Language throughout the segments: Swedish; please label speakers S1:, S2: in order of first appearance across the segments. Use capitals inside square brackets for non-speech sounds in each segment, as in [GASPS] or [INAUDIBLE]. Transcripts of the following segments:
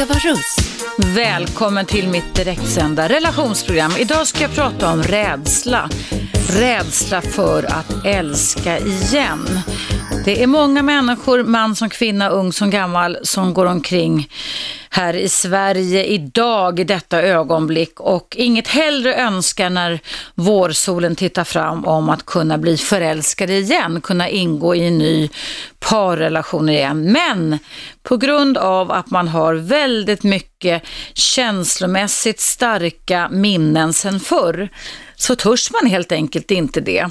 S1: Eva Russ.
S2: Välkommen till mitt direktsända relationsprogram. Idag ska jag prata om rädsla. Rädsla för att älska igen. Det är många människor, man som kvinna, ung som gammal, som går omkring här i Sverige idag i detta ögonblick och inget hellre önskar när vårsolen tittar fram om att kunna bli förälskade igen, kunna ingå i en ny parrelation igen. Men på grund av att man har väldigt mycket känslomässigt starka minnen sen förr så törs man helt enkelt inte det.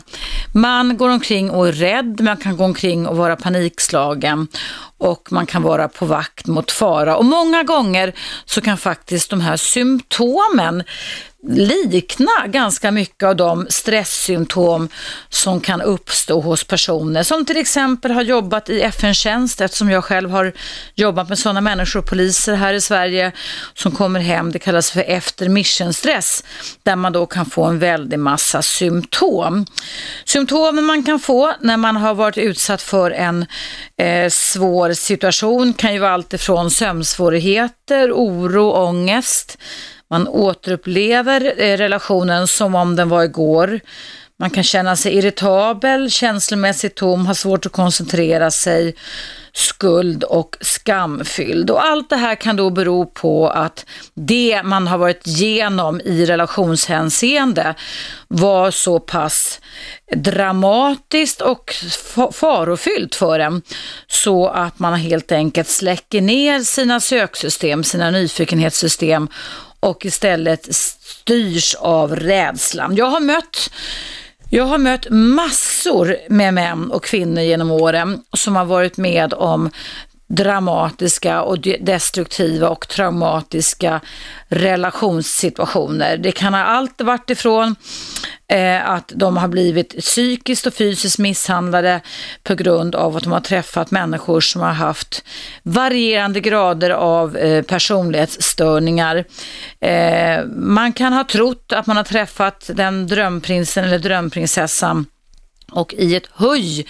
S2: Man går omkring och är rädd, man kan gå omkring och vara panikslagen och man kan vara på vakt mot fara. Och många gånger så kan faktiskt de här symptomen likna ganska mycket av de stresssymptom som kan uppstå hos personer som till exempel har jobbat i FN-tjänst eftersom jag själv har jobbat med sådana människor, poliser här i Sverige som kommer hem, det kallas för efter mission-stress där man då kan få en väldig massa symptom. Symptomen man kan få när man har varit utsatt för en eh, svår situation kan ju vara allt ifrån sömnsvårigheter, oro, ångest, man återupplever eh, relationen som om den var igår. Man kan känna sig irritabel, känslomässigt tom, ha svårt att koncentrera sig, skuld och skamfylld. Och allt det här kan då bero på att det man har varit igenom i relationshänseende var så pass dramatiskt och farofyllt för en så att man helt enkelt släcker ner sina söksystem, sina nyfikenhetssystem och istället styrs av rädslan. Jag har mött jag har mött massor med män och kvinnor genom åren som har varit med om dramatiska och destruktiva och traumatiska relationssituationer. Det kan ha allt varit ifrån eh, att de har blivit psykiskt och fysiskt misshandlade på grund av att de har träffat människor som har haft varierande grader av eh, personlighetsstörningar. Eh, man kan ha trott att man har träffat den drömprinsen eller drömprinsessan och i ett höj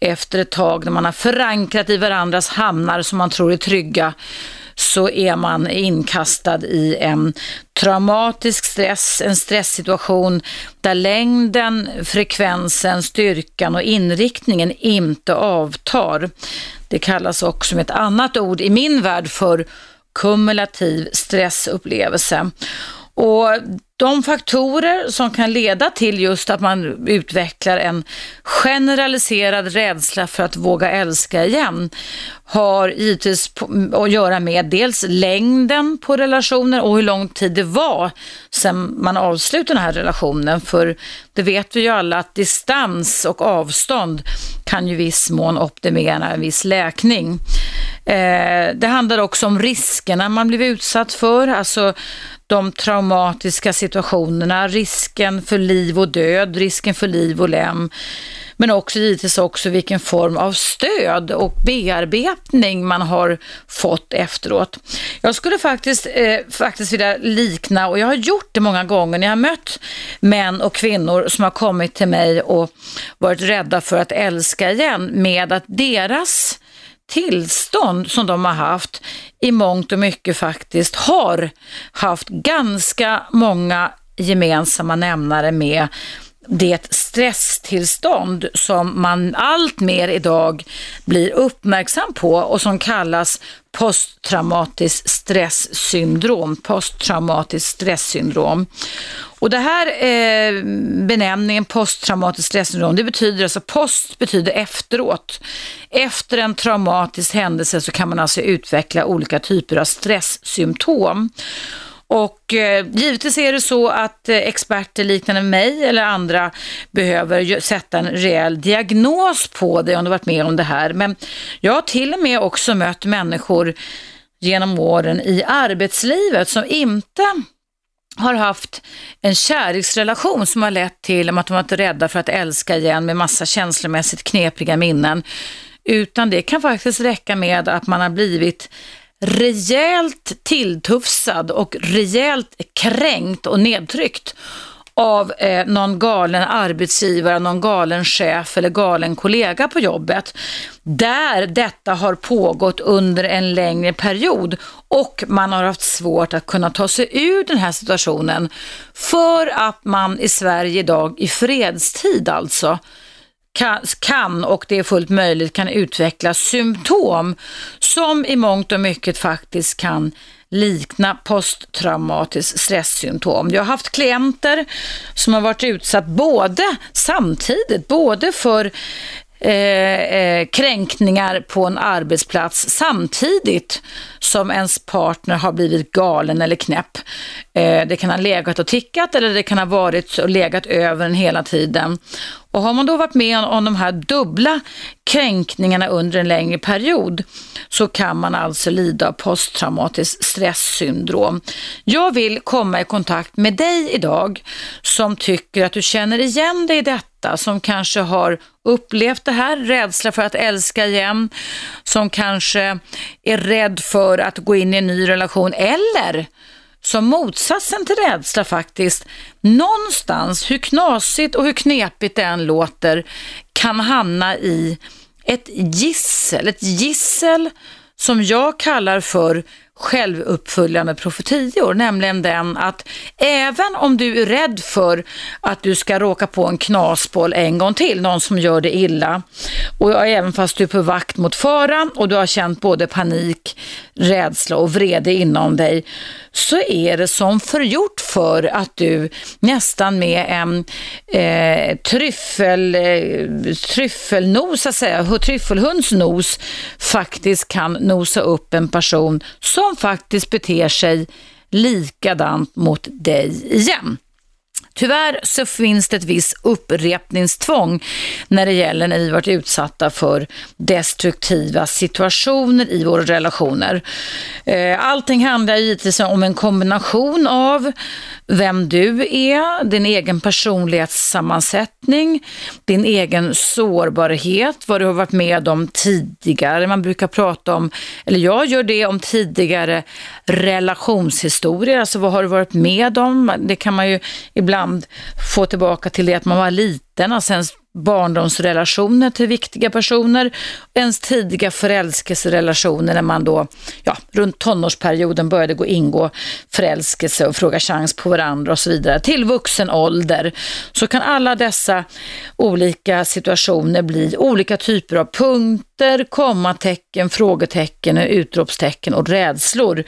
S2: efter ett tag när man har förankrat i varandras hamnar som man tror är trygga så är man inkastad i en traumatisk stress, en stresssituation där längden, frekvensen, styrkan och inriktningen inte avtar. Det kallas också med ett annat ord i min värld för kumulativ stressupplevelse. Och de faktorer som kan leda till just att man utvecklar en generaliserad rädsla för att våga älska igen har givetvis att göra med dels längden på relationen och hur lång tid det var sedan man avslutade den här relationen. För det vet vi ju alla att distans och avstånd kan ju viss mån optimera en viss läkning. Eh, det handlar också om riskerna man blev utsatt för, alltså de traumatiska situationerna, risken för liv och död, risken för liv och lem, men också givetvis också vilken form av stöd och bearbetning man har fått efteråt. Jag skulle faktiskt, eh, faktiskt vilja likna, och jag har gjort det många gånger när jag har mött män och kvinnor som har kommit till mig och varit rädda för att älska igen med att deras tillstånd som de har haft i mångt och mycket faktiskt har haft ganska många gemensamma nämnare med det stresstillstånd som man allt mer idag blir uppmärksam på och som kallas posttraumatiskt stresssyndrom. Posttraumatiskt stresssyndrom. Och det här eh, benämningen posttraumatiskt stresssyndrom, det betyder alltså post betyder efteråt. Efter en traumatisk händelse så kan man alltså utveckla olika typer av stresssymptom. Och eh, givetvis är det så att eh, experter liknande mig eller andra behöver sätta en rejäl diagnos på dig om du varit med om det här. Men jag har till och med också mött människor genom åren i arbetslivet som inte har haft en kärleksrelation som har lett till att de varit rädda för att älska igen med massa känslomässigt knepiga minnen. Utan det kan faktiskt räcka med att man har blivit rejält tilltufsad och rejält kränkt och nedtryckt av eh, någon galen arbetsgivare, någon galen chef eller galen kollega på jobbet. Där detta har pågått under en längre period och man har haft svårt att kunna ta sig ur den här situationen för att man i Sverige idag i fredstid alltså kan, och det är fullt möjligt, kan utveckla symptom som i mångt och mycket faktiskt kan likna posttraumatiskt stresssymptom. Jag har haft klienter som har varit utsatt både samtidigt, både för Eh, eh, kränkningar på en arbetsplats samtidigt som ens partner har blivit galen eller knäpp. Eh, det kan ha legat och tickat eller det kan ha varit och legat över en hela tiden. Och har man då varit med om de här dubbla kränkningarna under en längre period så kan man alltså lida av posttraumatiskt stresssyndrom. Jag vill komma i kontakt med dig idag som tycker att du känner igen dig i detta, som kanske har upplevt det här, rädsla för att älska igen, som kanske är rädd för att gå in i en ny relation eller som motsatsen till rädsla faktiskt, någonstans, hur knasigt och hur knepigt det än låter, kan hamna i ett gissel, ett gissel som jag kallar för självuppföljande profetior, nämligen den att även om du är rädd för att du ska råka på en knasboll en gång till, någon som gör dig illa, och även fast du är på vakt mot faran och du har känt både panik, rädsla och vrede inom dig, så är det som förgjort för att du nästan med en eh, tryffel, eh, tryffelnos, så att säga, tryffelhundsnos faktiskt kan nosa upp en person som faktiskt beter sig likadant mot dig igen. Tyvärr så finns det ett visst upprepningstvång när det gäller när vi varit utsatta för destruktiva situationer i våra relationer. Eh, allting handlar givetvis om en kombination av vem du är, din egen personlighetssammansättning, din egen sårbarhet, vad du har varit med om tidigare. Man brukar prata om, eller jag gör det om tidigare relationshistorier, alltså vad har du varit med om? Det kan man ju ibland få tillbaka till det att man var liten och sen barndomsrelationer till viktiga personer, ens tidiga förälskelserelationer när man då, ja, runt tonårsperioden började gå ingå förälskelse och fråga chans på varandra och så vidare. Till vuxen ålder så kan alla dessa olika situationer bli olika typer av punkter, kommatecken, frågetecken, utropstecken och rädslor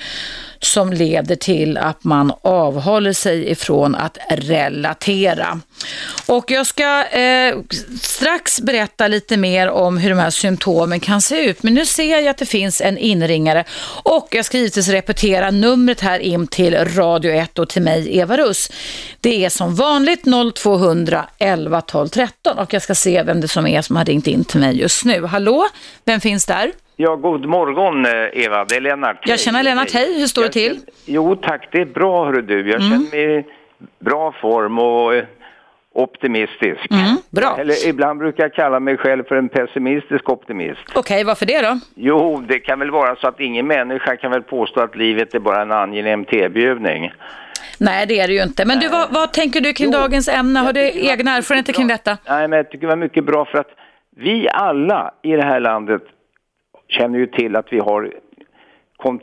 S2: som leder till att man avhåller sig ifrån att relatera. Och jag ska eh, strax berätta lite mer om hur de här symptomen kan se ut. Men nu ser jag att det finns en inringare och jag ska givetvis repetera numret här in till Radio 1 och till mig Eva Russ. Det är som vanligt 0200 11 12 13 och jag ska se vem det som är som har ringt in till mig just nu. Hallå, vem finns där?
S1: Ja, god morgon eh, Eva, det är Lennart.
S2: Jag känner Lennart, hej, hur står det till?
S1: Jo tack, det är bra hörru du. Jag mm. känner mig i bra form och eh, optimistisk.
S2: Mm, bra.
S1: Eller ibland brukar jag kalla mig själv för en pessimistisk optimist.
S2: Okej, okay, varför det då?
S1: Jo, det kan väl vara så att ingen människa kan väl påstå att livet är bara en angenäm tebjudning.
S2: Nej, det är det ju inte. Men du, vad, vad tänker du kring jo, dagens ämne? Har du egna erfarenheter kring detta?
S1: Nej, men jag tycker det var mycket bra för att vi alla i det här landet känner ju till att vi har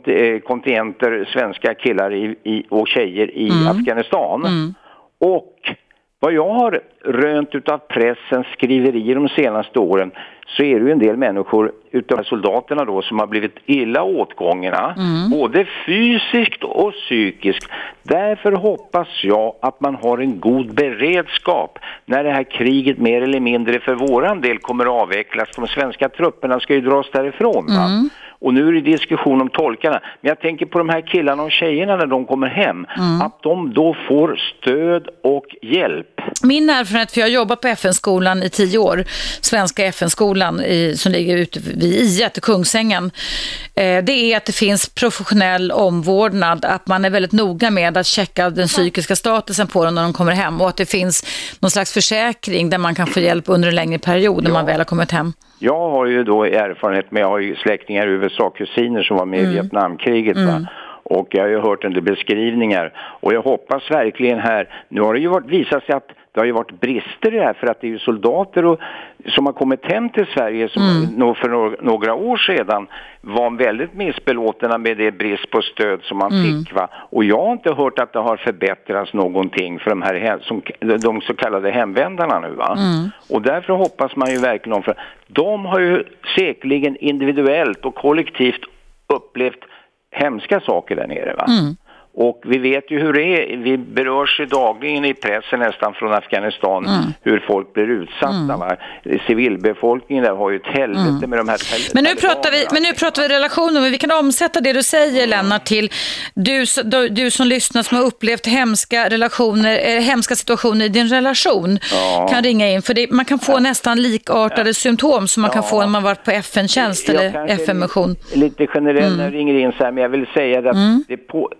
S1: eh, kontingenter svenska killar i, i, och tjejer i mm. Afghanistan. Mm. Och vad jag har rönt utav pressens skriverier de senaste åren så är det ju en del människor utav soldaterna då som har blivit illa åtgångna, mm. både fysiskt och psykiskt. Därför hoppas jag att man har en god beredskap när det här kriget mer eller mindre för våran del kommer att avvecklas. De svenska trupperna ska ju dras därifrån. Mm. Och nu är det diskussion om tolkarna. Men jag tänker på de här killarna och tjejerna när de kommer hem. Mm. Att de då får stöd och hjälp.
S2: Min erfarenhet, för jag har jobbat på FN-skolan i tio år, Svenska FN-skolan som ligger ute vid I1 i Kungsängen. Eh, det är att det finns professionell omvårdnad, att man är väldigt noga med att checka den psykiska statusen på dem när de kommer hem och att det finns någon slags försäkring där man kan få hjälp under en längre period när ja. man väl har kommit hem.
S1: Jag har ju då erfarenhet med, jag har ju släktingar i USA, kusiner som var med mm. i Vietnamkriget. Mm. och jag har ju hört en del beskrivningar och jag hoppas verkligen här, nu har det ju varit, visat sig att det har ju varit brister i det här för att det är ju soldater och, som har kommit hem till Sverige som mm. för några år sedan var väldigt missbelåtna med det brist på stöd som man mm. fick. Va? Och jag har inte hört att det har förbättrats någonting för de här som, de så kallade hemvändarna nu. Va? Mm. Och därför hoppas man ju verkligen om, för de har ju säkerligen individuellt och kollektivt upplevt hemska saker där nere. Va? Mm. Och vi vet ju hur det är, vi berörs ju dagligen i pressen nästan från Afghanistan mm. hur folk blir utsatta. Mm. Civilbefolkningen där har ju ett helvete mm. med de här
S2: men nu, pratar vi, men nu pratar vi relationer, men vi kan omsätta det du säger Lennart till du, du, du som lyssnar som har upplevt hemska relationer, äh, hemska situationer i din relation ja. kan ringa in. För det, man kan få ja. nästan likartade ja. symptom som man kan få när man varit på FN-tjänst eller FN-mission.
S1: Lite generellt när jag ringer in så här, men jag vill säga att mm. det på,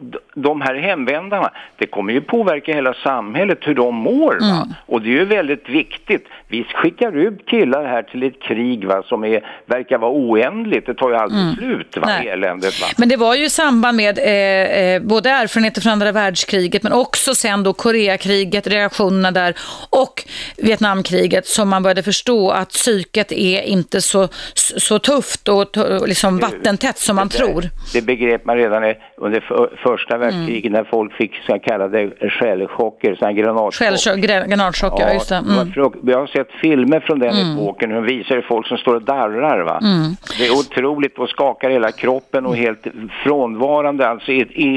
S1: de här hemvändarna, det kommer ju påverka hela samhället hur de mår. Mm. Och det är ju väldigt viktigt. Vi skickar ut killar här till ett krig va, som är, verkar vara oändligt. Det tar ju aldrig mm. slut, va, eländet. Va?
S2: Men det var ju i samband med eh, eh, både erfarenheter från andra världskriget men också sen då Koreakriget, reaktionerna där och Vietnamkriget som man började förstå att psyket är inte så, så tufft och liksom vattentätt som man
S1: det,
S2: tror.
S1: Det begrep man redan under för, första världskriget världskriget mm. när folk fick så kallade skällchocker, så
S2: granatchocker. granatchocker, ja, just det. Mm.
S1: Jag har sett filmer från den mm. epoken och visar folk som står och darrar. Va? Mm. Det är otroligt och skakar hela kroppen och helt frånvarande. Alltså, i, i,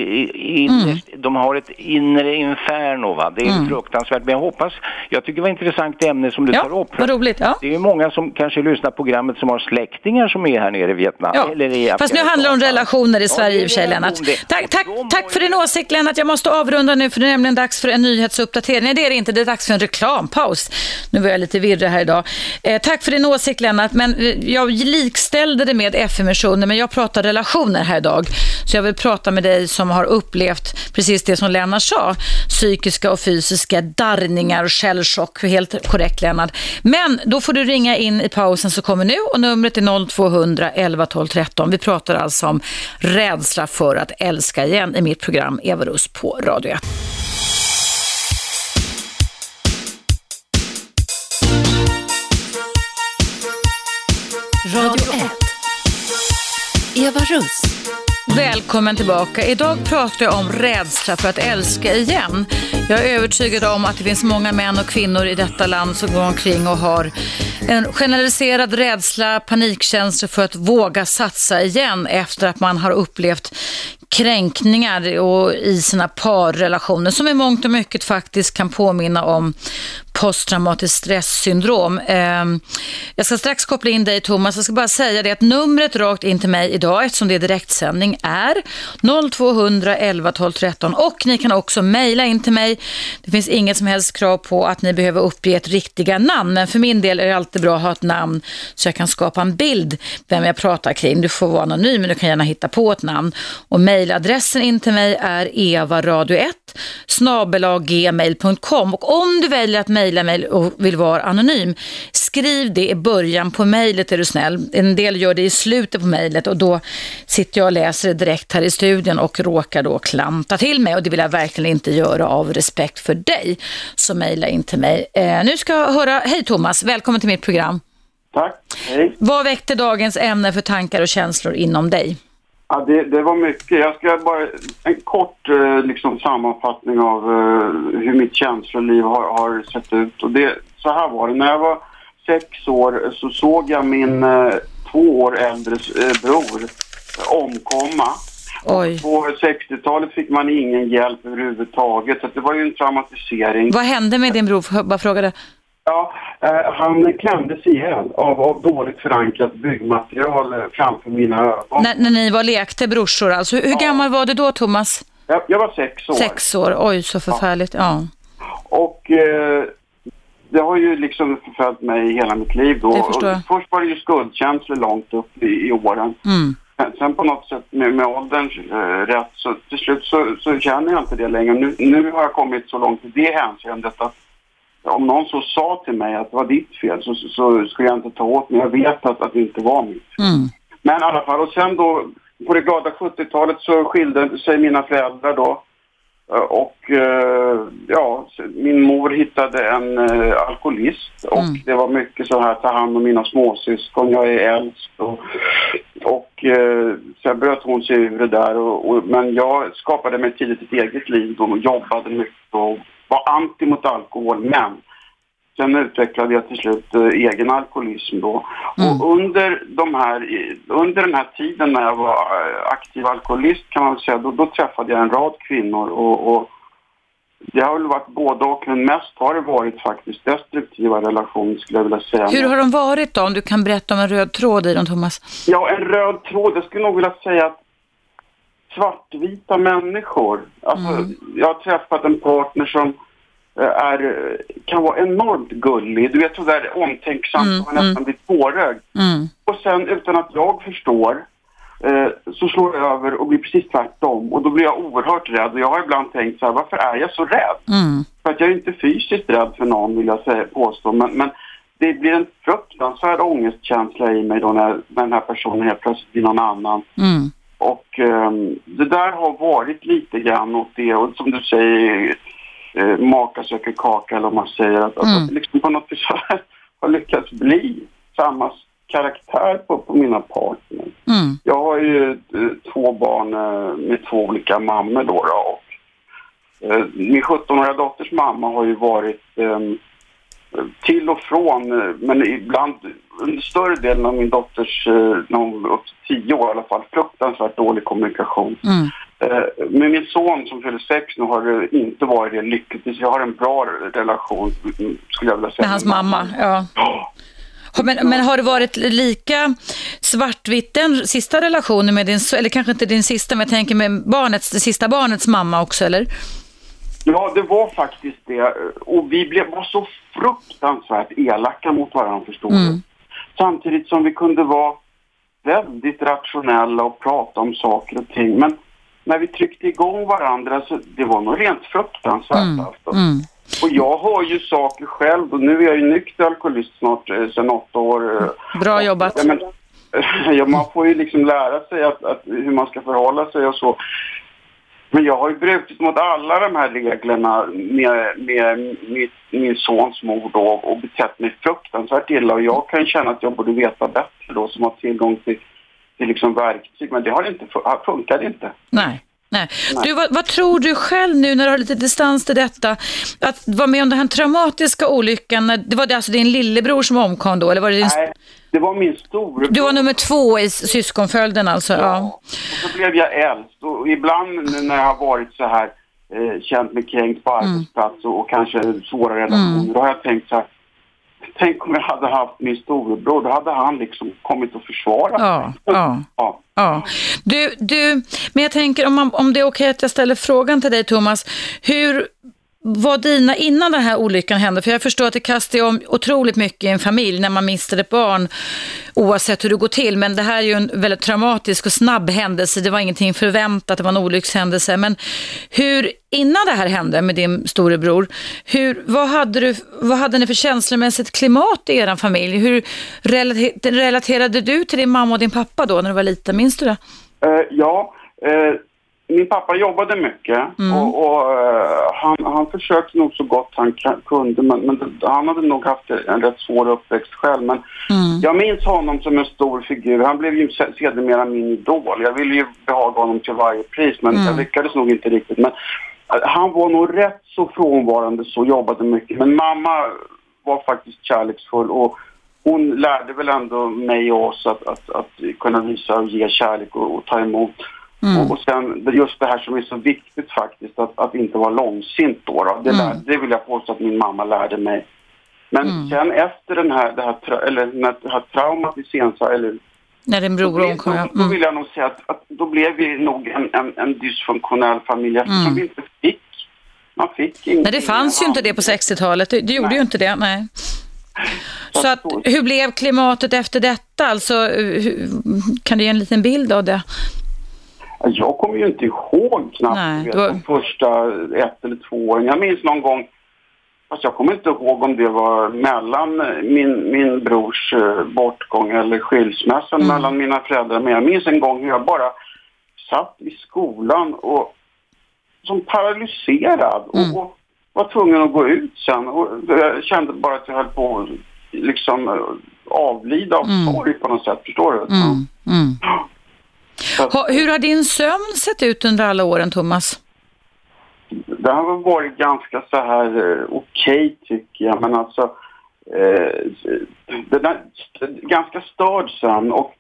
S1: i, mm. De har ett inre inferno. Va? Det är mm. fruktansvärt. Men jag hoppas, jag tycker det var ett intressant ämne som du
S2: ja,
S1: tar upp.
S2: Vad roligt, ja.
S1: Det är ju många som kanske lyssnar på programmet som har släktingar som är här nere i Vietnam.
S2: Ja.
S1: Eller i
S2: Fast nu handlar det om relationer i Sverige ja, i och för sig, Lennart. Tack, tack, tack för din åsikt Lennart. Jag måste avrunda nu för det är nämligen dags för en nyhetsuppdatering. Nej det är det inte, det är dags för en reklampaus. Nu var jag lite virrig här idag. Eh, tack för din åsikt Lennart, men eh, jag likställde det med FN-missionen men jag pratar relationer här idag. Så jag vill prata med dig som har upplevt precis det som Lennart sa. Psykiska och fysiska darrningar och källchock. Helt korrekt Lennart. Men då får du ringa in i pausen så kommer nu och numret är 0200 11 12 13. Vi pratar alltså om rädsla för att älska igen i mitt program Eva Russ på Radio 1. Radio 1. Eva Russ. Välkommen tillbaka. Idag pratar jag om rädsla för att älska igen. Jag är övertygad om att det finns många män och kvinnor i detta land som går omkring och har en generaliserad rädsla, panikkänslor för att våga satsa igen efter att man har upplevt kränkningar och i sina parrelationer som i mångt och mycket faktiskt kan påminna om posttraumatiskt stresssyndrom. Ehm, jag ska strax koppla in dig Thomas. Jag ska bara säga det att numret rakt in till mig idag eftersom det är direktsändning är 0200 11 12 13 och ni kan också mejla in till mig. Det finns inget som helst krav på att ni behöver uppge ett riktiga namn men för min del är det alltid bra att ha ett namn så jag kan skapa en bild vem jag pratar kring. Du får vara anonym men du kan gärna hitta på ett namn och mejladressen in till mig är evaradio1 snabelaggmail.com och om du väljer att mejla mig och vill vara anonym, skriv det i början på mejlet är du snäll. En del gör det i slutet på mejlet och då sitter jag och läser det direkt här i studion och råkar då klanta till mig och det vill jag verkligen inte göra av respekt för dig. Så mejla in till mig. Eh, nu ska jag höra, hej Thomas, välkommen till mitt program.
S3: Tack, hej.
S2: Vad väckte dagens ämne för tankar och känslor inom dig?
S3: Ja, det, det, var mycket. Jag ska bara en kort eh, liksom, sammanfattning av eh, hur mitt känsloliv har, har, sett ut. Och det, så här var det. När jag var sex år så såg jag min eh, två år äldre bror omkomma.
S2: Oj.
S3: På 60-talet fick man ingen hjälp överhuvudtaget. Så det var ju en traumatisering.
S2: Vad hände med din bror? Bara frågade.
S3: Ja, eh, han klämdes ihjäl av, av dåligt förankrat byggmaterial eh, framför mina ögon.
S2: När, när ni var lekte brorsor alltså. Hur ja. gammal var du då Thomas?
S3: Jag, jag, var sex år.
S2: Sex år, oj så förfärligt, ja.
S3: ja. Och eh, det har ju liksom förföljt mig hela mitt liv då. Först var det ju skuldkänslor långt upp i, i åren.
S2: Mm.
S3: Sen på något sätt med, med ålderns eh, rätt så till slut så, så känner jag inte det längre. Nu, nu har jag kommit så långt i det hänseendet att om någon så sa till mig att det var ditt fel så, så, så skulle jag inte ta åt mig. Jag vet att, att det inte var mitt
S2: mm.
S3: Men i alla fall, och sen då på det glada 70-talet så skilde sig mina föräldrar då. Eh, och eh, ja, min mor hittade en uh, alkoholist och mm. det var mycket så här, ta hand om mina småsyskon, jag är äldst och, och sen bröt hon sig ur det där och, och, men jag skapade mig tidigt ett eget liv och jobbade mycket och var anti mot alkohol men Sen utvecklade jag till slut eh, egen alkoholism då. Mm. Och under, de här, under den här tiden när jag var eh, aktiv alkoholist kan man säga, då, då träffade jag en rad kvinnor och, och det har väl varit både och, men mest har det varit faktiskt destruktiva relationer skulle jag vilja säga.
S2: Hur har de varit då, om du kan berätta om en röd tråd i dem, Thomas?
S3: Ja, en röd tråd, jag skulle nog vilja säga att svartvita människor. Alltså, mm. jag har träffat en partner som Eh, är, kan vara enormt gullig. Du vet sådär omtänksam mm, och nästan mm. blir tårögd. Mm. Och sen utan att jag förstår eh, så slår jag över och blir precis tvärtom. Och då blir jag oerhört rädd. Och jag har ibland tänkt så här, varför är jag så rädd? Mm. För att jag är inte fysiskt rädd för någon vill jag säga, påstå. Men, men det blir en fruktansvärd ångestkänsla i mig då när, när den här personen helt plötsligt blir någon annan. Mm. Och eh, det där har varit lite grann åt det. Och som du säger eh, maka söker kaka eller om man säger att, mm. att liksom på något vis [LAUGHS] har, har lyckats bli samma karaktär på, på mina partner. Mm. Jag har ju eh, två barn eh, med två olika mammor då, då och eh, min 17-åriga dotters mamma har ju varit ehm, till och från, men ibland under större delen av min dotters, eh, när hon var upp till tio år i alla fall, fruktansvärt dålig kommunikation. Mm. Eh, med min son som fyller sex nu har det inte varit det lyckligtvis. Jag har en bra relation skulle jag vilja säga.
S2: Med hans mamma, ja. ja. Men, men, har det varit lika svartvitt den sista relationen med din, eller kanske inte din sista, men jag tänker med barnets, det sista barnets mamma också, eller?
S3: Ja, det var faktiskt det. Och vi blev, var så fruktansvärt elaka mot varandra, förstår du. Mm. Samtidigt som vi kunde vara väldigt rationella och prata om saker och ting. Men när vi tryckte igång varandra så det var nog rent fruktansvärt mm. alltså. Mm. Och jag har ju saker själv och nu är jag ju nykter alkoholist snart eh, sedan åtta år.
S2: Eh. Bra jobbat.
S3: Ja, men, [LAUGHS] ja, man får ju liksom lära sig att, att, hur man ska förhålla sig och så. Men jag har ju brutit mot alla de här reglerna med, med min, min sons mor då och betett mig fruktansvärt illa. Och jag kan känna att jag borde veta bättre då som har tillgång till, till liksom verktyg. Men det har inte, funkar inte.
S2: Nej. Nej. Du, vad, vad, tror du själv nu när du har lite distans till detta? Att vara med om den här traumatiska olyckan, det var det alltså din lillebror som omkom då? Eller var det din...
S3: Nej, det var min storebror.
S2: Du var nummer två i syskonföljden alltså? Ja. ja.
S3: Och så blev jag äldst och ibland när jag har varit så här eh, känt mig kränkt på mm. arbetsplats och, och kanske svåra relationer, mm. då har jag tänkt så här Tänk om jag hade haft min storebror, då hade han liksom kommit och försvarat
S2: ja, mig. Ja, ja. ja. Du, du, men jag tänker om, man, om det är okej att jag ställer frågan till dig Thomas, hur var dina innan den här olyckan hände? För jag förstår att det kastar om otroligt mycket i en familj när man mister ett barn oavsett hur det går till. Men det här är ju en väldigt traumatisk och snabb händelse. Det var ingenting förväntat, det var en olyckshändelse. Men hur, innan det här hände med din storebror, hur, vad, hade du, vad hade ni för känslomässigt klimat i er familj? Hur relaterade du till din mamma och din pappa då när du var liten? Minns du det?
S3: Uh, ja, uh min pappa jobbade mycket mm. och, och uh, han, han försökte nog så gott han kunde men, men han hade nog haft en rätt svår uppväxt själv. Men mm. jag minns honom som en stor figur. Han blev ju sedermera min idol. Jag ville ju behaga honom till varje pris men mm. jag lyckades nog inte riktigt. Men uh, han var nog rätt så frånvarande så jobbade mycket. Men mamma var faktiskt kärleksfull och hon lärde väl ändå mig och oss att, att, att kunna visa och ge kärlek och, och ta emot. Mm. Och, sen just det här som är så viktigt faktiskt, att, att inte vara långsint då. då. Det, mm. det vill jag påstå att min mamma lärde mig. Men mm. sen efter den här, det här, eller när det här traumat i Sensa, eller
S2: när din bror omkom,
S3: ja. Då, då vill jag nog säga att, att då blev vi nog en, en, en dysfunktionell familj eftersom mm. vi inte fick, man fick
S2: ingenting. Nej, det fanns ju inte det på 60-talet, det, det gjorde nej. ju inte det, nej. Så att, hur blev klimatet efter detta? Alltså, hur, kan du ge en liten bild av det?
S3: Jag kommer ju inte ihåg knappt Nej, vet, var... de första ett eller två åren. Jag minns någon gång Fast jag kommer inte ihåg om det var mellan min, min brors eh, bortgång eller skilsmässan
S2: Mm.
S3: mellan mina föräldrar. Men jag minns en gång hur jag bara satt i skolan och som paralyserad
S2: Mm.
S3: och, och var tvungen att gå ut sen. Och jag kände bara att jag höll på att liksom eh, avlida av
S2: Mm.
S3: sorg på något sätt. Förstår du?
S2: Mm, mm. Ha, hur har din sömn sett ut under alla åren, Thomas?
S3: Det har väl varit ganska så här eh, okej tycker jag, men alltså eh, det där, ganska störd sömn och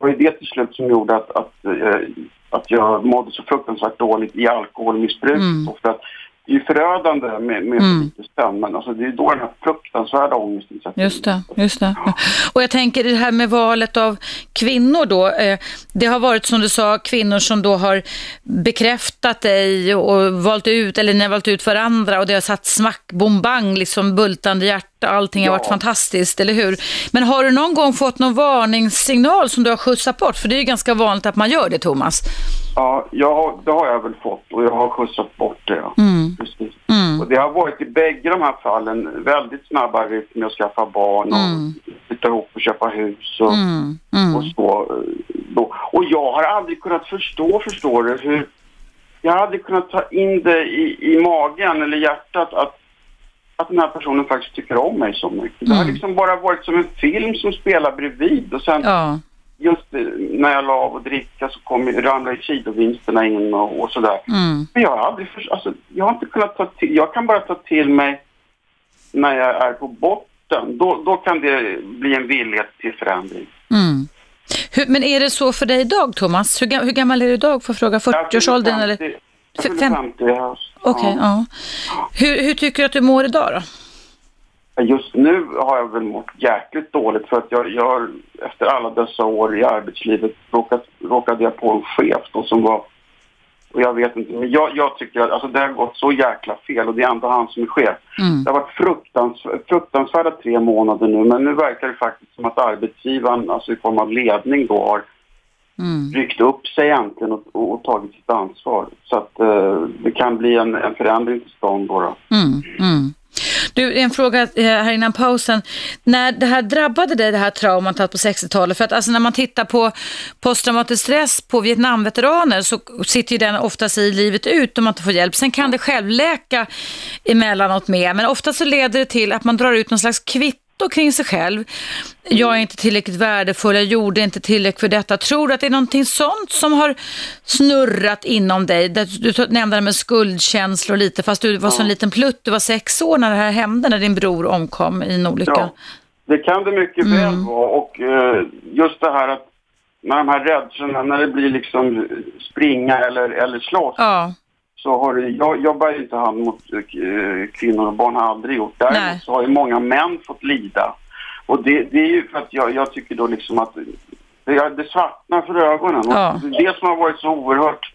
S3: det var det till slut som gjorde att, att, eh, att jag mådde så fruktansvärt dåligt i alkoholmissbruk.
S2: Mm.
S3: Och för att det är ju förödande med, med
S2: Mm.
S3: sömn, men alltså det är då den här fruktansvärda ångesten sätter
S2: Just det, just det. Och jag tänker det här med valet av kvinnor då. Eh, det har varit som du sa, kvinnor som då har bekräftat dig och valt ut, eller ni har valt ut varandra och det har satt smack, bom bang, liksom bultande hjärta, allting har
S3: Ja.
S2: varit fantastiskt, eller hur? Men har du någon gång fått någon varningssignal som du har skjutsat bort? För det är ju ganska vanligt att man gör det, Thomas.
S3: Ja, jag, det har jag väl fått och jag har skjutsat bort det. Ja.
S2: Mm.
S3: Precis.
S2: Mm.
S3: Och det har varit i bägge de här fallen väldigt snabba rytm med att skaffa barn och
S2: Mm.
S3: flytta ihop och köpa hus och,
S2: Mm. Mm.
S3: och så. Då. Och jag har aldrig kunnat förstå, förstår du, hur... Jag har aldrig kunnat ta in det i, i magen eller hjärtat att, att den här personen faktiskt tycker om mig så mycket. Det har
S2: Mm.
S3: liksom bara varit som en film som spelar bredvid och sen
S2: Ja.
S3: just eh, när jag la av att dricka så kom, ramlade sidovinsterna in och, och sådär.
S2: Mm.
S3: Men jag har aldrig för, alltså, jag har inte kunnat ta till, jag kan bara ta till mig när jag är på botten. Då, då kan det bli en vilja till förändring.
S2: Mm. Hur, men är det så för dig idag, Thomas? Hur, hur gammal är du idag? Får jag fråga? 40-årsåldern eller? Fem-
S3: 50 i höst.
S2: Okej,
S3: Ja.
S2: ja. Hur, hur tycker du att du mår idag då?
S3: Just nu har jag väl mått jäkligt dåligt för att jag, jag efter alla dessa år i arbetslivet råkat, råkade jag på en chef då som var och jag vet inte, men jag, jag tycker att alltså, det har gått så jäkla fel och det är ändå han som är chef.
S2: Mm.
S3: Det har varit fruktans, fruktansvärda tre månader nu men nu verkar det faktiskt som att arbetsgivaren, alltså i form av ledning då, har
S2: Mm.
S3: ryckt upp sig egentligen och, och, och tagit sitt ansvar. Så att eh, det kan bli en, en förändring till stånd då. då.
S2: Mm. Mm. Du, en fråga eh, här innan pausen. När det här drabbade dig, det här traumat på 60-talet, för att alltså när man tittar på posttraumatisk stress på Vietnamveteraner så sitter ju den oftast i livet ut om man inte får hjälp. Sen kan det självläka emellanåt med, men ofta så leder det till att man drar ut någon slags kvitto kring sig själv. Jag är inte tillräckligt värdefull, jag gjorde inte tillräckligt för detta. Tror du att det är någonting sånt som har snurrat inom dig? Du nämnde det med skuldkänslor lite, fast du var så en liten plutt, du var sex år när det här hände, när din bror omkom i en olycka.
S3: Ja, det kan det mycket
S2: Mm.
S3: väl vara och eh, just det här att när de här rädslorna, när det blir liksom springa eller, eller slåss
S2: Ja,
S3: så har det, jag jobbar ju inte hand mot eh, kvinnor och barn, har aldrig gjort.
S2: Nej.
S3: Däremot så har ju många män fått lida. Och det, det är ju för att jag, jag tycker då liksom att det, det svartnar för ögonen.
S2: Ja.
S3: Det som har varit så oerhört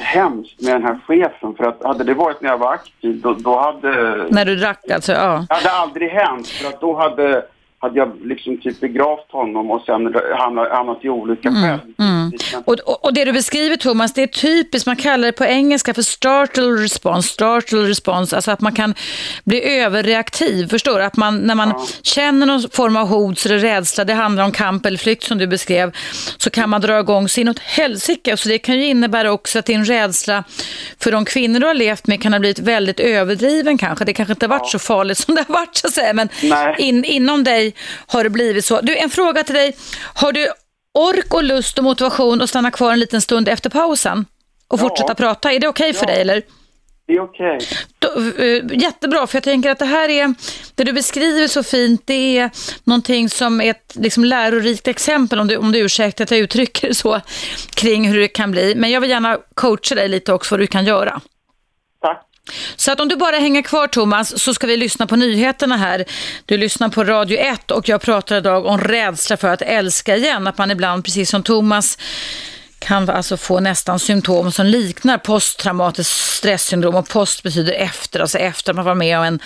S3: hemskt med den här chefen. För att hade det varit när jag var aktiv, då, då hade...
S2: när du drack alltså, ja.
S3: Det hade aldrig hänt för att då hade, hade jag liksom typ begravt honom och sen hamnat, hamnat i olycka själv.
S2: Mm. Och, och, och det du beskriver Thomas, det är typiskt, man kallar det på engelska för startle response, startle response, alltså att man kan bli överreaktiv, förstår du? Att man, när man
S3: Ja.
S2: känner någon form av hot eller rädsla, det handlar om kamp eller flykt som du beskrev, så kan man dra igång sig inåt helsike. Så det kan ju innebära också att din rädsla för de kvinnor du har levt med kan ha blivit väldigt överdriven kanske. Det kanske inte har varit så farligt som det har varit så att säga, men in, inom dig har det blivit så. Du, en fråga till dig. Har du ork och lust och motivation att stanna kvar en liten stund efter pausen och
S3: Ja.
S2: fortsätta prata? Är det okej för
S3: Ja.
S2: dig eller?
S3: Det är okej.
S2: Då, eh, jättebra, för jag tänker att det här är, det du beskriver så fint, det är någonting som är ett liksom, lärorikt exempel, om du, om du ursäktar att jag uttrycker det så, kring hur det kan bli. Men jag vill gärna coacha dig lite också vad du kan göra.
S3: Tack.
S2: Så att om du bara hänger kvar Thomas så ska vi lyssna på nyheterna här. Du lyssnar på Radio 1 och jag pratar idag om rädsla för att älska igen. Att man ibland, precis som Thomas, kan alltså få nästan symptom som liknar posttraumatiskt stresssyndrom och post betyder efter, alltså efter man var med om en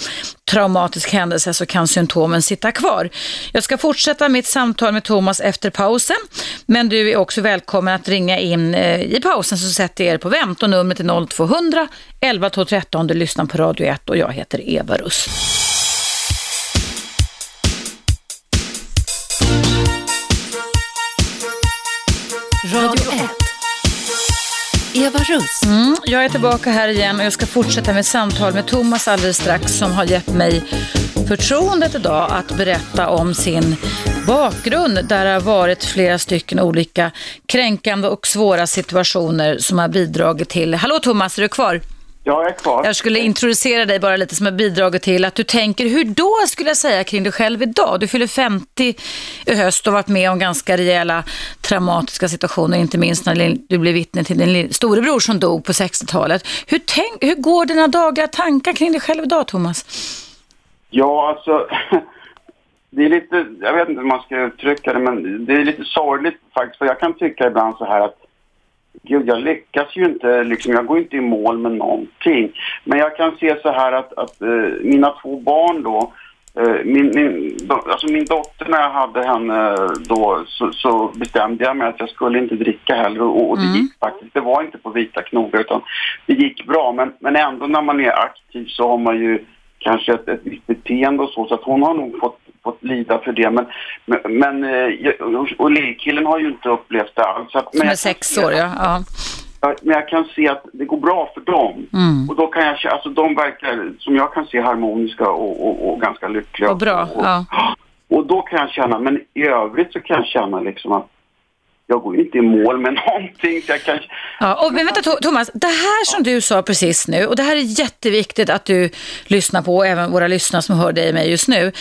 S2: traumatisk händelse så kan symptomen sitta kvar. Jag ska fortsätta mitt samtal med Thomas efter pausen, men du är också välkommen att ringa in eh, i pausen så sätter jag er på vänt och numret är 0200 11 12 13. Du lyssnar på Radio 1 och jag heter Eva Russ.
S4: Eva Russ.
S2: Mm, jag är tillbaka här igen och jag ska fortsätta med samtal med Thomas alldeles strax som har gett mig förtroendet idag att berätta om sin bakgrund där det har varit flera stycken olika kränkande och svåra situationer som har bidragit till... Hallå Thomas, är du kvar?
S3: Jag är kvar.
S2: Jag skulle introducera dig bara lite som har bidragit till att du tänker, hur då skulle jag säga kring dig själv idag? Du fyller 50 i höst och varit med om ganska rejäla traumatiska situationer, inte minst när du blev vittne till din storebror som dog på 60-talet. Hur, tänk, hur går dina dagliga tankar kring dig själv idag, Thomas?
S3: Ja, alltså, [LAUGHS] det är lite, jag vet inte hur man ska uttrycka det, men det är lite sorgligt faktiskt, för jag kan tycka ibland så här att Gud, jag lyckas ju inte, liksom, jag går inte i mål med någonting. Men jag kan se så här att, att uh, mina två barn då, uh, min, min, alltså min dotter när jag hade henne då så, så, bestämde jag mig att jag skulle inte dricka heller och, och det mm. gick faktiskt, det var inte på vita knogar utan det gick bra. Men, men ändå när man är aktiv så har man ju kanske ett, ett visst beteende och så, så att hon har nog fått fått lida för det. Men, men, eh, och lillkillen har ju inte upplevt det alls. Att,
S2: Som är sex år, ja. ja.
S3: Men jag kan se att det går bra för dem. Mm. Och då kan jag alltså de verkar, som jag kan se, harmoniska och, och, och ganska lyckliga.
S2: Och bra,
S3: och,
S2: ja.
S3: Och då kan jag känna, men i övrigt så kan jag känna liksom att jag går inte i mål med [LAUGHS] någonting. Så jag kan...
S2: ja, och, men vänta Thomas, det här som du sa precis nu, och det här är jätteviktigt att du lyssnar på, och även våra lyssnare som hör dig mig just nu.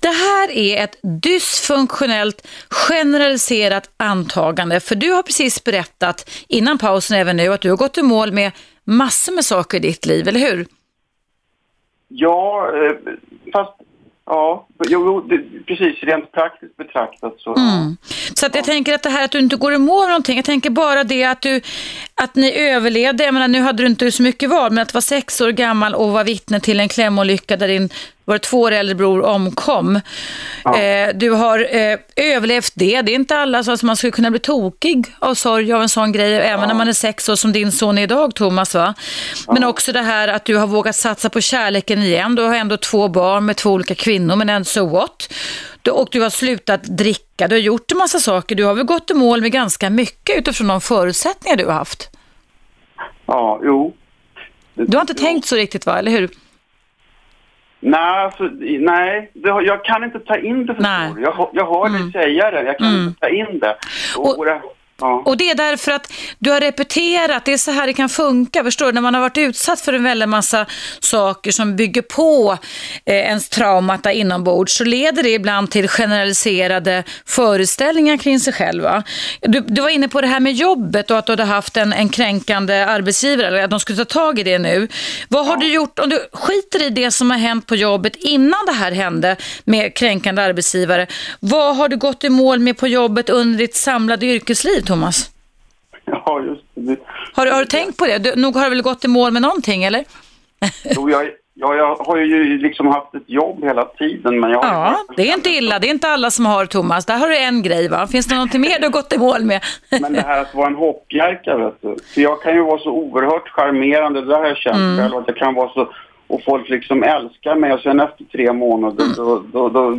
S2: Det här är ett dysfunktionellt, generaliserat antagande, för du har precis berättat innan pausen även nu att du har gått i mål med massor med saker i ditt liv, eller hur?
S3: Ja, eh, fast Ja, jo, det, precis. Rent praktiskt betraktat så.
S2: Mm. Så att jag tänker att det här att du inte går i mål någonting, jag tänker bara det att du, att ni överlevde, jag menar nu hade du inte så mycket val, men att vara sex år gammal och vara vittne till en klämolycka där din var två år äldre bror omkom. Ja. Eh, du har eh, överlevt det. Det är inte alla så att man skulle kunna bli tokig av sorg av en sån grej, ja. även när man är sex år som din son är idag, Thomas. Va? Ja. Men också det här att du har vågat satsa på kärleken igen. Du har ändå två barn med två olika kvinnor, men en so what? Du, och du har slutat dricka. Du har gjort en massa saker. Du har väl gått i mål med ganska mycket utifrån de förutsättningar du har haft?
S3: Ja, jo.
S2: Du har inte jo. tänkt så riktigt, va? Eller hur?
S3: Nej, alltså, nej det, jag kan inte ta in det. Nej. Jag, jag hör mm. dig säga det, jag kan mm. inte ta in det. Och, och,
S2: Ja. Och det är därför att du har repeterat, det är så här det kan funka, förstår du? När man har varit utsatt för en väldigt massa saker som bygger på eh, ens traumata inombords så leder det ibland till generaliserade föreställningar kring sig själva. Du, du var inne på det här med jobbet och att du hade haft en, en kränkande arbetsgivare, eller att de skulle ta tag i det nu. Vad har ja. du gjort, om du skiter i det som har hänt på jobbet innan det här hände med kränkande arbetsgivare, vad har du gått i mål med på jobbet under ditt samlade yrkesliv? Thomas? [LAUGHS]
S3: Ja, just det.
S2: Har, du, har du tänkt på det? Du, nog har du väl gått i mål med någonting, eller? [LAUGHS]
S3: Jo, jag, ja, jag har ju liksom haft ett jobb hela tiden. Men jag
S2: ja, det är inte illa. Det är inte alla som har, Thomas. Där har du en grej, va? Finns det någonting mer du har gått i mål med? [LAUGHS]
S3: men det här att vara en hoppjerka, vet du. För jag kan ju vara så oerhört charmerande. Det där har jag känt mm. själv. Att jag kan vara så och folk liksom älskar mig och sen efter tre månader mm. då, då, då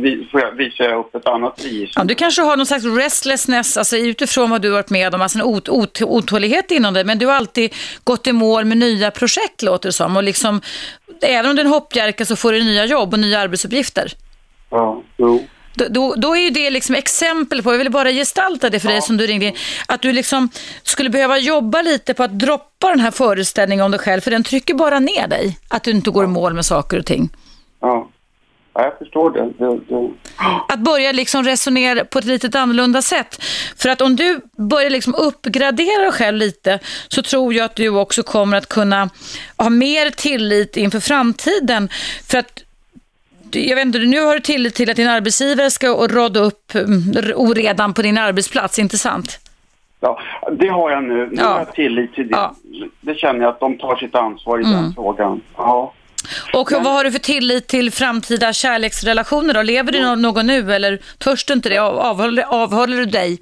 S3: visar jag upp ett annat register.
S2: Ja, du kanske har någon slags restlessness, alltså utifrån vad du har varit med om, alltså en ot ot otålighet inom dig, men du har alltid gått i mål med nya projekt låter det som och liksom, även om du är en hoppjerka så får du nya jobb och nya arbetsuppgifter.
S3: Ja, jo.
S2: Då, då, är ju det liksom exempel på, jag vill bara gestalta det för ja. dig som du ringde in, att du liksom skulle behöva jobba lite på att droppa den här föreställningen om dig själv, för den trycker bara ner dig, att du inte går i mål med saker och ting.
S3: Ja, ja jag förstår det. det, det.
S2: Att börja liksom resonera på ett lite annorlunda sätt. För att om du börjar liksom uppgradera dig själv lite så tror jag att du också kommer att kunna ha mer tillit inför framtiden. För att jag vet inte, nu har du tillit till att din arbetsgivare ska råda upp mm, oredan på din arbetsplats, inte sant?
S3: Ja, det har jag nu. Nu
S2: Ja.
S3: har jag tillit till det.
S2: Ja.
S3: Det känner jag att de tar sitt ansvar i den frågan. Ja.
S2: Och
S3: Men-
S2: vad har du för tillit till framtida kärleksrelationer då? Lever du nå- någon nu eller törs du inte det? Av- Avhåller, avhåller du dig?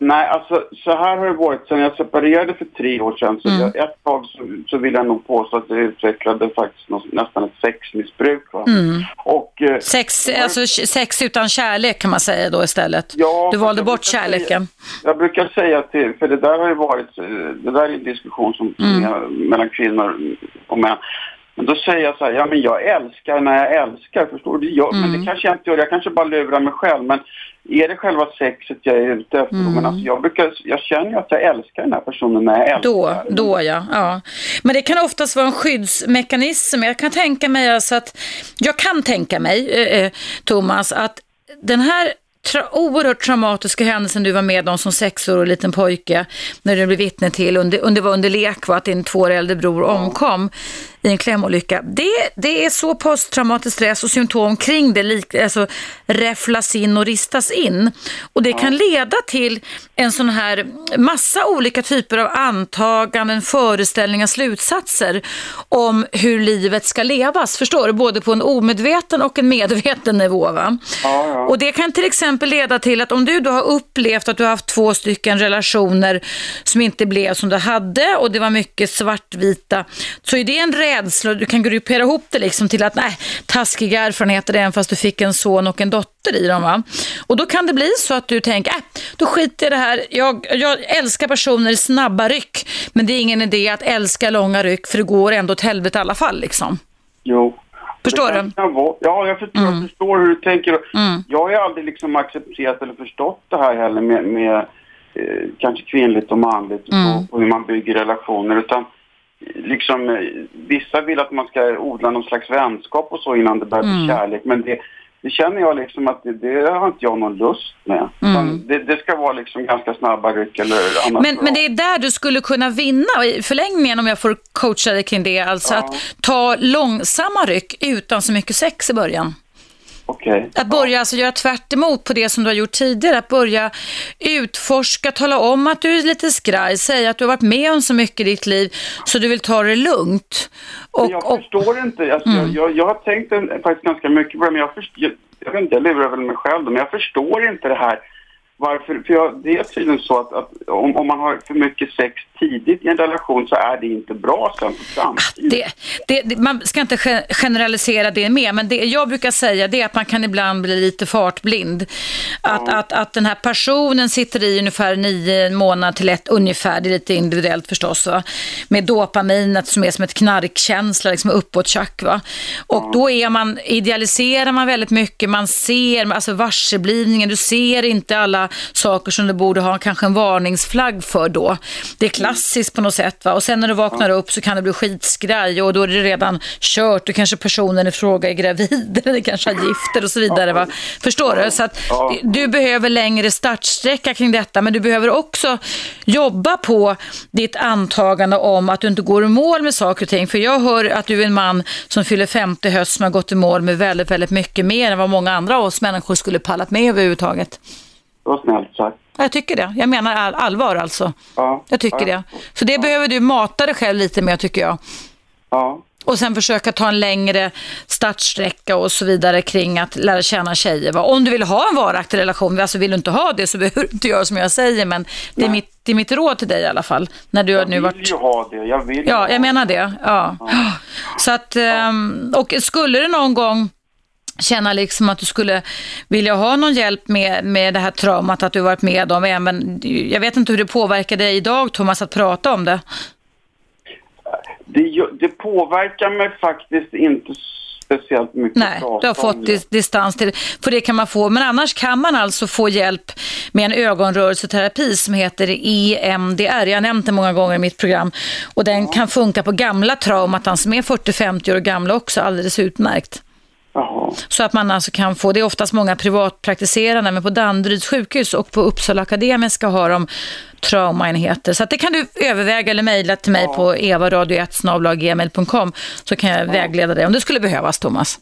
S3: Nej, alltså så här har det varit sen jag separerade för tre år sedan. Så
S2: Mm.
S3: jag, ett tag så, så vill jag nog påstå att jag utvecklade faktiskt nå- nästan ett sexmissbruk.
S2: Mm.
S3: Och, eh,
S2: Sex, alltså k- sex utan kärlek kan man säga då istället.
S3: Ja,
S2: du valde
S3: jag
S2: bort kärleken.
S3: Säga, jag brukar säga till, för det där har ju varit, eh, det där är en diskussion som,
S2: Mm.
S3: är mellan kvinnor och män. Men då säger jag så här, ja men jag älskar när jag älskar, förstår du? Jag, Men
S2: Mm.
S3: det kanske jag inte gör, jag kanske bara lurar mig själv. Men är det själva sexet jag är ute efter?
S2: Mm.
S3: Men alltså jag, brukar, jag känner att jag älskar den här personen när jag älskar.
S2: Då, då ja. ja. Men det kan oftast vara en skyddsmekanism. Jag kan tänka mig alltså att, jag kan tänka mig, eh, eh, Thomas, att den här tra- oerhört traumatiska händelsen du var med om som sexårig liten pojke, när du blev vittne till, under, under, under lek, va, att din två år äldre bror omkom i en klämolycka. Det, det är så posttraumatisk stress och symptom kring det lik, alltså, räfflas in och ristas in. Och det kan leda till en sån här massa olika typer av antaganden, föreställningar, slutsatser om hur livet ska levas. Förstår du? Både på en omedveten och en medveten nivå. Va? Och det kan till exempel leda till att om du då har upplevt att du har haft två stycken relationer som inte blev som du hade och det var mycket svartvita, så är det en rädsla, du kan gruppera ihop det liksom till att nej, taskiga erfarenheter även fast du fick en son och en dotter i dem. Va? Och då kan det bli så att du tänker, äh, då skiter jag i det här, jag, jag älskar personer i snabba ryck, men det är ingen idé att älska långa ryck för det går ändå åt helvete i alla fall. Liksom.
S3: Jo.
S2: Förstår du?
S3: Ja, jag förstår, jag förstår hur du tänker. Jag har ju aldrig liksom accepterat eller förstått det här heller med, med eh, kanske kvinnligt och manligt och, och hur man bygger relationer. Utan eh, liksom, eh, vissa vill att man ska odla någon slags vänskap och så innan det börjar bli kärlek. Men det, det känner jag liksom att det, det har inte jag någon lust med. Utan Det, det ska vara liksom ganska snabba ryck eller annat.
S2: Men, men det är där du skulle kunna vinna i förlängningen om jag får coacha dig kring det. Alltså
S3: Ja.
S2: att ta långsamma ryck utan så mycket sex i början.
S3: Okej.
S2: Att börja alltså göra tvärt emot på det som du har gjort tidigare. Att börja utforska, tala om att du är lite skraj, säga att du har varit med om så mycket i ditt liv så du vill ta det lugnt.
S3: Men jag
S2: Och, och,
S3: förstår inte. Alltså, jag, jag, jag har tänkt en, faktiskt ganska mycket på det, men jag, först, jag, jag jag lurar väl mig själv men jag förstår inte det här. Varför? För jag, det är tydligen så att, att om, om man har för mycket sex tidigt i en relation så är det inte bra sen för framtiden.
S2: det, det, det, man ska inte ge- generalisera det med, men det jag brukar säga det är att man kan ibland bli lite fartblind. Att, att, att den här personen sitter i ungefär nio månader till ett ungefär, det är lite individuellt förstås, va? med dopaminet som är som ett knarkkänsla, liksom uppåt tjack. Va? Och då är man, idealiserar man väldigt mycket, man ser, alltså varseblivningen, du ser inte alla saker som du borde ha kanske en varningsflagg för då. Det är klassiskt på något sätt. Va? Och sen när du vaknar upp så kan det bli skitskraj och då är det redan kört. Du kanske personen i fråga är gravid [LAUGHS] eller kanske har gifter och så vidare. Va? Förstår du? Så att du behöver längre startsträcka kring detta, men du behöver också jobba på ditt antagande om att du inte går i mål med saker och ting. För jag hör att du är en man som fyller 50 höst som har gått i mål med väldigt, väldigt mycket mer än vad många andra av oss människor skulle pallat med överhuvudtaget.
S3: Det var snällt sagt.
S2: Ja, Jag tycker det. Jag menar all, allvar alltså.
S3: Ja.
S2: Jag tycker det. Så det behöver du mata dig själv lite med tycker jag.
S3: Ja.
S2: Och sen försöka ta en längre startsträcka och så vidare kring att lära känna tjejer. Va? Om du vill ha en varaktig relation, alltså vill du inte ha det så [LAUGHS] behöver du inte göra som jag säger, men det är, mitt, det är mitt råd till dig i alla fall. När du
S3: Jag
S2: nu
S3: vill
S2: varit...
S3: ju ha det. Jag vill
S2: Ja, jag menar det. Ja. [GASPS] Så att, ehm, och skulle du någon gång känna liksom att du skulle vilja ha någon hjälp med, med det här traumat att du varit med om, även, jag vet inte hur det påverkar dig idag Thomas att prata om det.
S3: det. Det påverkar mig faktiskt inte speciellt mycket.
S2: Nej, du har fått
S3: det.
S2: dis- distans till för det kan man få. Men annars kan man alltså få hjälp med en ögonrörelseterapi som heter EMDR. Jag har nämnt det många gånger i mitt program. Och den kan funka på gamla traumatan som är 40-50 år gamla också, alldeles utmärkt. Så att man alltså kan få, det är oftast många privatpraktiserande, men på Danderyds sjukhus och på Uppsala Akademiska har de traumaenheter. Så det kan du överväga eller mejla till mig på evaradio1 så kan jag vägleda dig om det skulle behövas, Thomas.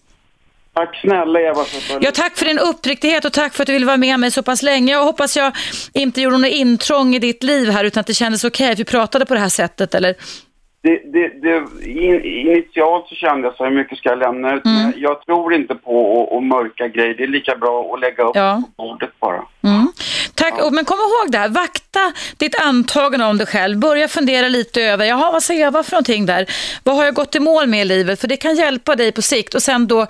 S3: Tack snälla Eva. För
S2: ja, tack för din uppriktighet och tack för att du ville vara med mig så pass länge. Jag hoppas jag inte gjorde något intrång i ditt liv här utan att det kändes okej okay att vi pratade på det här sättet. Eller?
S3: Det, det, det, initialt så kände jag så hur mycket ska jag lämna ut. Mm. Men jag tror inte på att, mörka grejer. Det är lika bra att lägga upp ja. på bordet bara.
S2: Mm. Tack, ja. men kom ihåg det här. Vakta ditt antagande om dig själv. Börja fundera lite över, jaha vad säger jag, vad för någonting där? Vad har jag gått i mål med i livet? För det kan hjälpa dig på sikt. Och sen då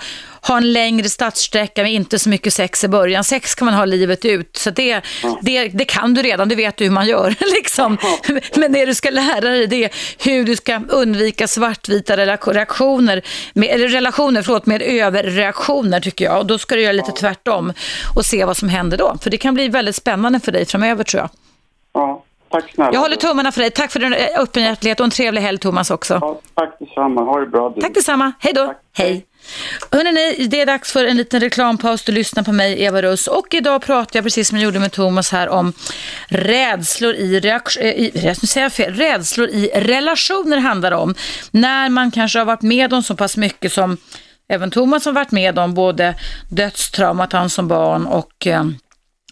S2: ha en längre startsträcka med inte så mycket sex i början. Sex kan man ha livet ut, så det, ja. det, det kan du redan, det vet du hur man gör. [LAUGHS] liksom. Men det du ska lära dig det är hur du ska undvika svartvita reaktioner, med, eller relationer förlåt, med överreaktioner tycker jag. Och då ska du göra lite tvärtom och se vad som händer då. För det kan bli väldigt spännande för dig framöver tror jag.
S3: Ja. Tack snälla.
S2: Jag håller tummarna för dig. Tack för din öppenhjärtighet och en trevlig helg Thomas också.
S3: Ja, tack detsamma. Ha det bra. Du.
S2: Tack detsamma. Hej då. Tack. Hej. Hörrni, det är dags för en liten reklampaus. Du lyssnar på mig, Eva Russ. Och idag pratar jag, precis som jag gjorde med Thomas här, om rädslor i, reak- eh, i, jag fel, rädslor i relationer handlar om. När man kanske har varit med om så pass mycket som även Thomas har varit med om, både dödstraumat han som barn och eh,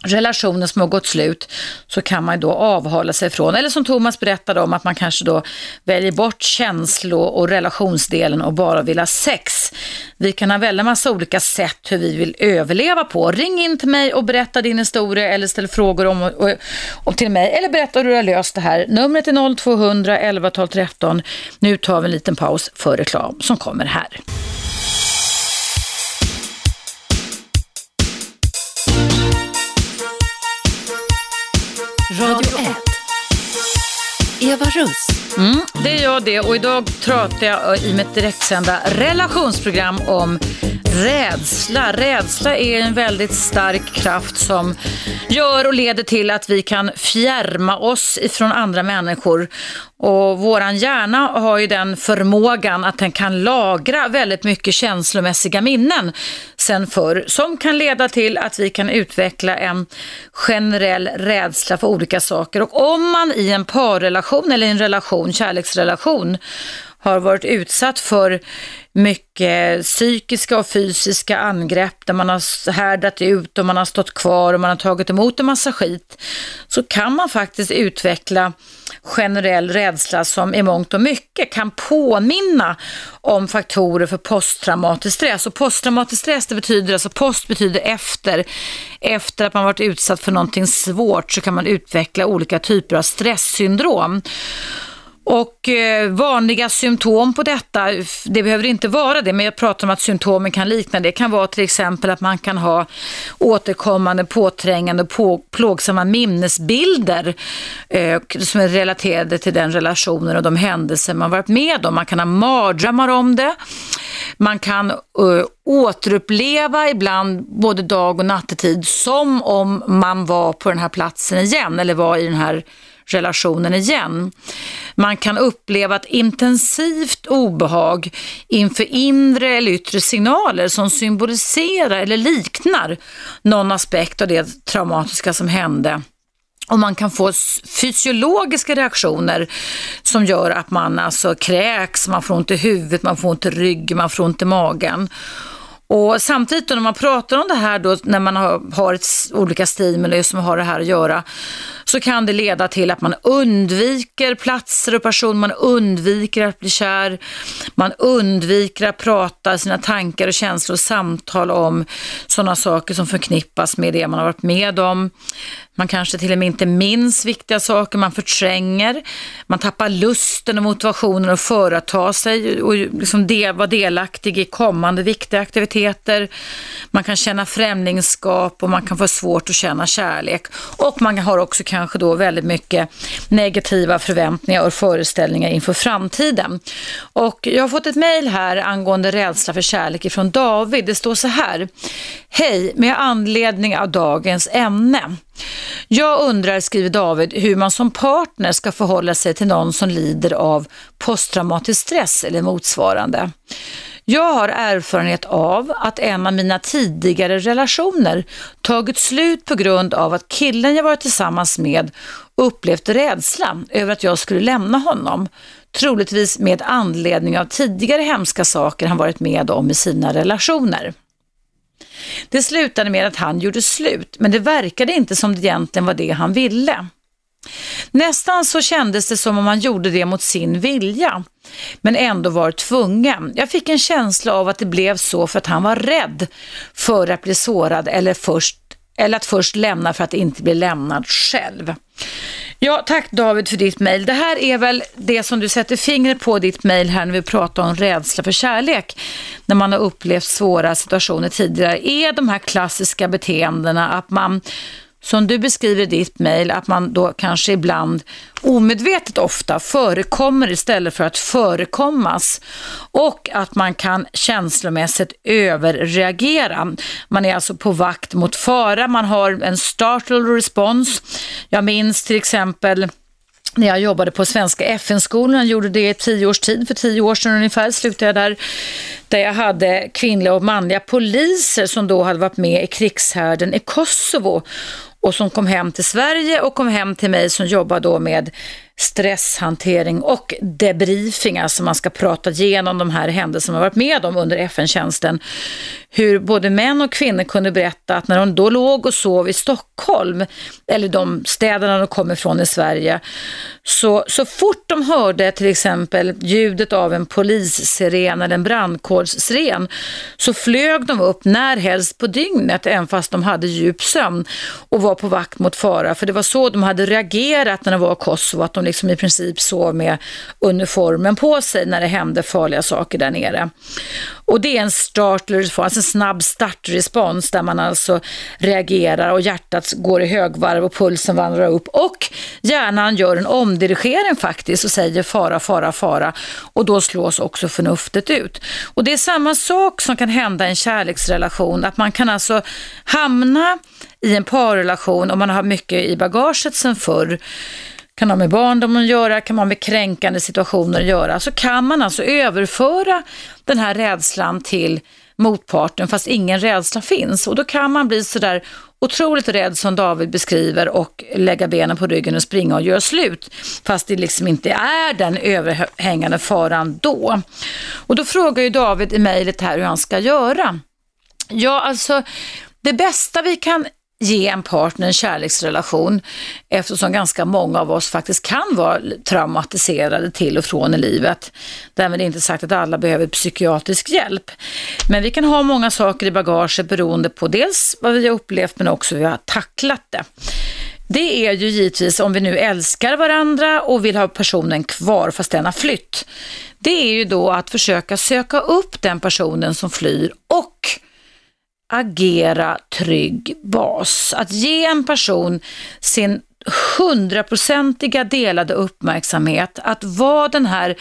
S2: relationer som har gått slut så kan man då avhålla sig från, eller som Thomas berättade om, att man kanske då väljer bort känslo och relationsdelen och bara vill ha sex. Vi kan ha väldigt massa olika sätt hur vi vill överleva på. Ring in till mig och berätta din historia eller ställ frågor om, och, och till mig eller berätta hur du har löst det här. Numret är 0200 11 12 13. Nu tar vi en liten paus för reklam som kommer här.
S4: Radio 1. Eva Russ.
S2: Mm, det är jag det och idag pratar jag i mitt direktsända relationsprogram om rädsla. Rädsla är en väldigt stark kraft som gör och leder till att vi kan fjärma oss ifrån andra människor. Och våran hjärna har ju den förmågan att den kan lagra väldigt mycket känslomässiga minnen sen förr som kan leda till att vi kan utveckla en generell rädsla för olika saker. Och om man i en parrelation eller en relation, kärleksrelation, har varit utsatt för mycket psykiska och fysiska angrepp där man har härdat ut och man har stått kvar och man har tagit emot en massa skit så kan man faktiskt utveckla generell rädsla som i mångt och mycket kan påminna om faktorer för posttraumatisk stress. Och posttraumatisk stress det betyder alltså post betyder efter. Efter att man varit utsatt för någonting svårt så kan man utveckla olika typer av stresssyndrom. Och eh, vanliga symptom på detta, det behöver inte vara det, men jag pratar om att symptomen kan likna det. Det kan vara till exempel att man kan ha återkommande, påträngande, på, plågsamma minnesbilder eh, som är relaterade till den relationen och de händelser man varit med om. Man kan ha mardrömmar om det. Man kan eh, återuppleva ibland både dag och nattetid som om man var på den här platsen igen eller var i den här relationen igen. Man kan uppleva ett intensivt obehag inför inre eller yttre signaler som symboliserar eller liknar någon aspekt av det traumatiska som hände. Och man kan få fysiologiska reaktioner som gör att man alltså kräks, man får ont i huvudet, man får ont i ryggen, man får ont i magen. Och samtidigt då när man pratar om det här då, när man har, har ett, olika stimuli som har det här att göra, så kan det leda till att man undviker platser och personer, man undviker att bli kär, man undviker att prata sina tankar och känslor och samtal om sådana saker som förknippas med det man har varit med om. Man kanske till och med inte minns viktiga saker, man förtränger, man tappar lusten och motivationen att företa sig och liksom det, vara delaktig i kommande viktiga aktiviteter. Man kan känna främlingskap och man kan få svårt att känna kärlek. Och man har också kanske Kanske då väldigt mycket negativa förväntningar och föreställningar inför framtiden. Och jag har fått ett mejl här angående rädsla för kärlek ifrån David. Det står så här. Hej, med anledning av dagens ämne. Jag undrar, skriver David, hur man som partner ska förhålla sig till någon som lider av posttraumatisk stress eller motsvarande. Jag har erfarenhet av att en av mina tidigare relationer tagit slut på grund av att killen jag varit tillsammans med upplevt rädsla över att jag skulle lämna honom. Troligtvis med anledning av tidigare hemska saker han varit med om i sina relationer. Det slutade med att han gjorde slut, men det verkade inte som det egentligen var det han ville. Nästan så kändes det som om han gjorde det mot sin vilja, men ändå var tvungen. Jag fick en känsla av att det blev så för att han var rädd för att bli sårad eller, först, eller att först lämna för att inte bli lämnad själv. Ja, tack David för ditt mejl. Det här är väl det som du sätter fingret på ditt mejl här när vi pratar om rädsla för kärlek. När man har upplevt svåra situationer tidigare. Är de här klassiska beteendena att man som du beskriver i ditt mejl, att man då kanske ibland omedvetet ofta förekommer istället för att förekommas. Och att man kan känslomässigt överreagera. Man är alltså på vakt mot fara, man har en startle response. Jag minns till exempel när jag jobbade på Svenska FN-skolan, gjorde det i tio års tid, för tio år sedan ungefär slutade jag där, där jag hade kvinnliga och manliga poliser som då hade varit med i krigshärden i Kosovo och som kom hem till Sverige och kom hem till mig som jobbar då med stresshantering och debriefing, alltså man ska prata igenom de här händelserna man varit med om under FN-tjänsten. Hur både män och kvinnor kunde berätta att när de då låg och sov i Stockholm, eller de städerna de kom ifrån i Sverige, så, så fort de hörde till exempel ljudet av en polissiren eller en brandkårssiren, så flög de upp när helst på dygnet, även fast de hade djup sömn och var på vakt mot fara. För det var så de hade reagerat när de var i Kosovo, att de liksom i princip sov med uniformen på sig när det hände farliga saker där nere. Och det är en startler, alltså en snabb startrespons där man alltså reagerar och hjärtat går i högvarv och pulsen vandrar upp och hjärnan gör en omdirigering faktiskt och säger fara, fara, fara och då slås också förnuftet ut. Och det är samma sak som kan hända i en kärleksrelation, att man kan alltså hamna i en parrelation om man har mycket i bagaget sen förr kan ha med barndom att göra, kan ha med kränkande situationer att göra, så kan man alltså överföra den här rädslan till motparten fast ingen rädsla finns. Och då kan man bli sådär otroligt rädd som David beskriver och lägga benen på ryggen och springa och göra slut. Fast det liksom inte är den överhängande faran då. Och då frågar ju David i mejlet här hur han ska göra. Ja, alltså det bästa vi kan ge en partner en kärleksrelation eftersom ganska många av oss faktiskt kan vara traumatiserade till och från i livet. Därmed inte sagt att alla behöver psykiatrisk hjälp. Men vi kan ha många saker i bagaget beroende på dels vad vi har upplevt men också hur vi har tacklat det. Det är ju givetvis om vi nu älskar varandra och vill ha personen kvar fast den har flytt. Det är ju då att försöka söka upp den personen som flyr och agera trygg bas. Att ge en person sin hundraprocentiga delade uppmärksamhet, att vara den här,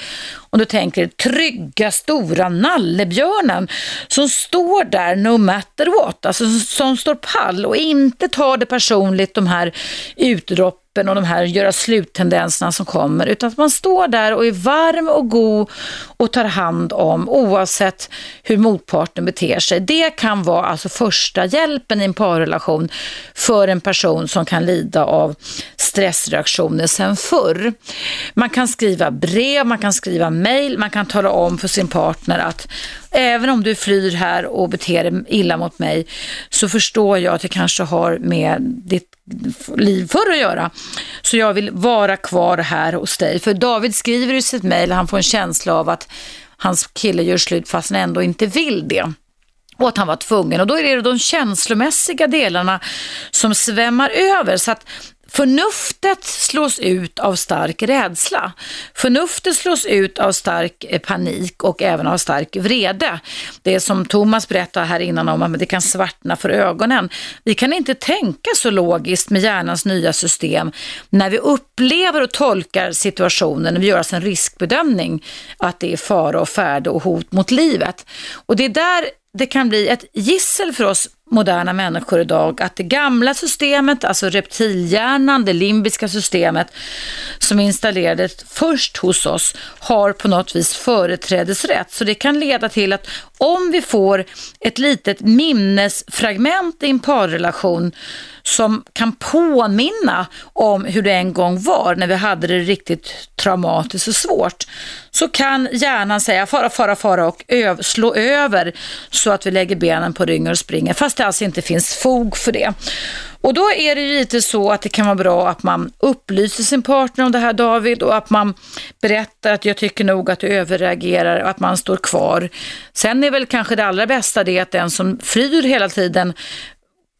S2: om du tänker trygga stora nallebjörnen som står där no matter what, alltså som står pall och inte tar det personligt de här utdropp öppen och de här göra slut-tendenserna som kommer, utan att man står där och är varm och god och tar hand om oavsett hur motparten beter sig. Det kan vara alltså första hjälpen i en parrelation för en person som kan lida av stressreaktioner sen förr. Man kan skriva brev, man kan skriva mejl, man kan tala om för sin partner att även om du flyr här och beter dig illa mot mig så förstår jag att det kanske har med ditt liv förr att göra. Så jag vill vara kvar här hos dig. För David skriver i sitt mejl, han får en känsla av att hans kille gör slut fast han ändå inte vill det och att han var tvungen. Och då är det de känslomässiga delarna som svämmar över. Så att Förnuftet slås ut av stark rädsla. Förnuftet slås ut av stark eh, panik och även av stark vrede. Det är som Thomas berättade här innan om att det kan svartna för ögonen. Vi kan inte tänka så logiskt med hjärnans nya system när vi upplever och tolkar situationen, när vi gör alltså en riskbedömning att det är fara och färde och hot mot livet. Och det är där det kan bli ett gissel för oss moderna människor idag att det gamla systemet, alltså reptilhjärnan, det limbiska systemet som installerades först hos oss har på något vis företrädesrätt. Så det kan leda till att om vi får ett litet minnesfragment i en parrelation som kan påminna om hur det en gång var när vi hade det riktigt traumatiskt och svårt, så kan hjärnan säga fara, fara, fara och slå över så att vi lägger benen på ryggen och springer. Fast fast det alltså inte finns fog för det. Och då är det ju lite så att det kan vara bra att man upplyser sin partner om det här David och att man berättar att jag tycker nog att du överreagerar och att man står kvar. Sen är väl kanske det allra bästa det att den som flyr hela tiden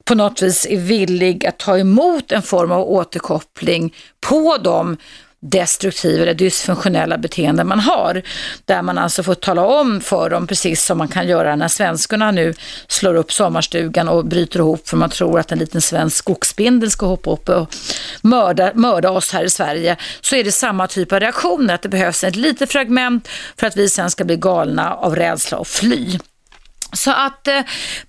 S2: på något vis är villig att ta emot en form av återkoppling på de destruktiva eller dysfunktionella beteenden man har. Där man alltså får tala om för dem, precis som man kan göra när svenskarna nu slår upp sommarstugan och bryter ihop för man tror att en liten svensk skogsbindel ska hoppa upp och mörda, mörda oss här i Sverige. Så är det samma typ av reaktioner, att det behövs ett litet fragment för att vi sen ska bli galna av rädsla och fly. Så att eh,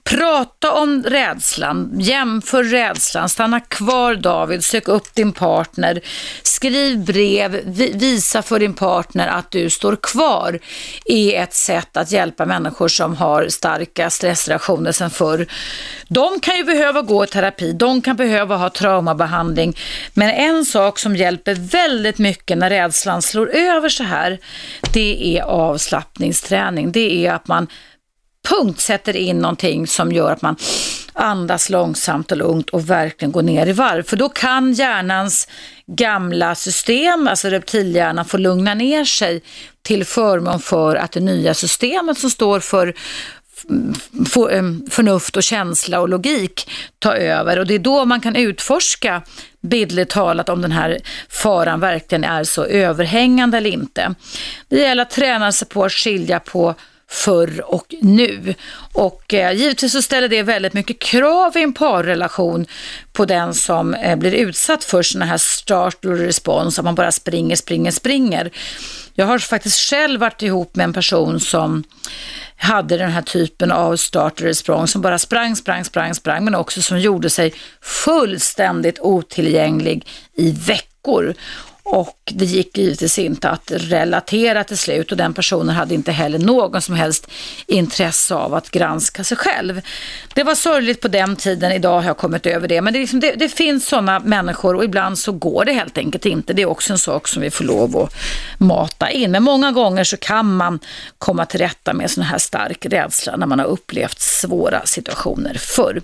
S2: prata om rädslan, jämför rädslan, stanna kvar David, sök upp din partner, skriv brev, visa för din partner att du står kvar är ett sätt att hjälpa människor som har starka stressreaktioner sedan förr. De kan ju behöva gå i terapi, de kan behöva ha traumabehandling, men en sak som hjälper väldigt mycket när rädslan slår över så här, det är avslappningsträning. Det är att man punkt sätter in någonting som gör att man andas långsamt och lugnt och verkligen går ner i varv. För då kan hjärnans gamla system, alltså reptilhjärnan, få lugna ner sig till förmån för att det nya systemet som står för eh, förnuft och känsla och logik ta över och det är då man kan utforska bildligt talat om den här faran verkligen är så överhängande eller inte. Det gäller att träna sig på att skilja på förr och nu. Och eh, givetvis så ställer det väldigt mycket krav i en parrelation på den som eh, blir utsatt för sådana här start och respons, att man bara springer, springer, springer. Jag har faktiskt själv varit ihop med en person som hade den här typen av start och respons som bara sprang, sprang, sprang, sprang, men också som gjorde sig fullständigt otillgänglig i veckor. Och det gick givetvis inte att relatera till slut och den personen hade inte heller någon som helst intresse av att granska sig själv. Det var sorgligt på den tiden, idag har jag kommit över det. Men det, liksom, det, det finns sådana människor och ibland så går det helt enkelt inte. Det är också en sak som vi får lov att mata in. Men många gånger så kan man komma till rätta med sån här stark rädsla när man har upplevt svåra situationer förr.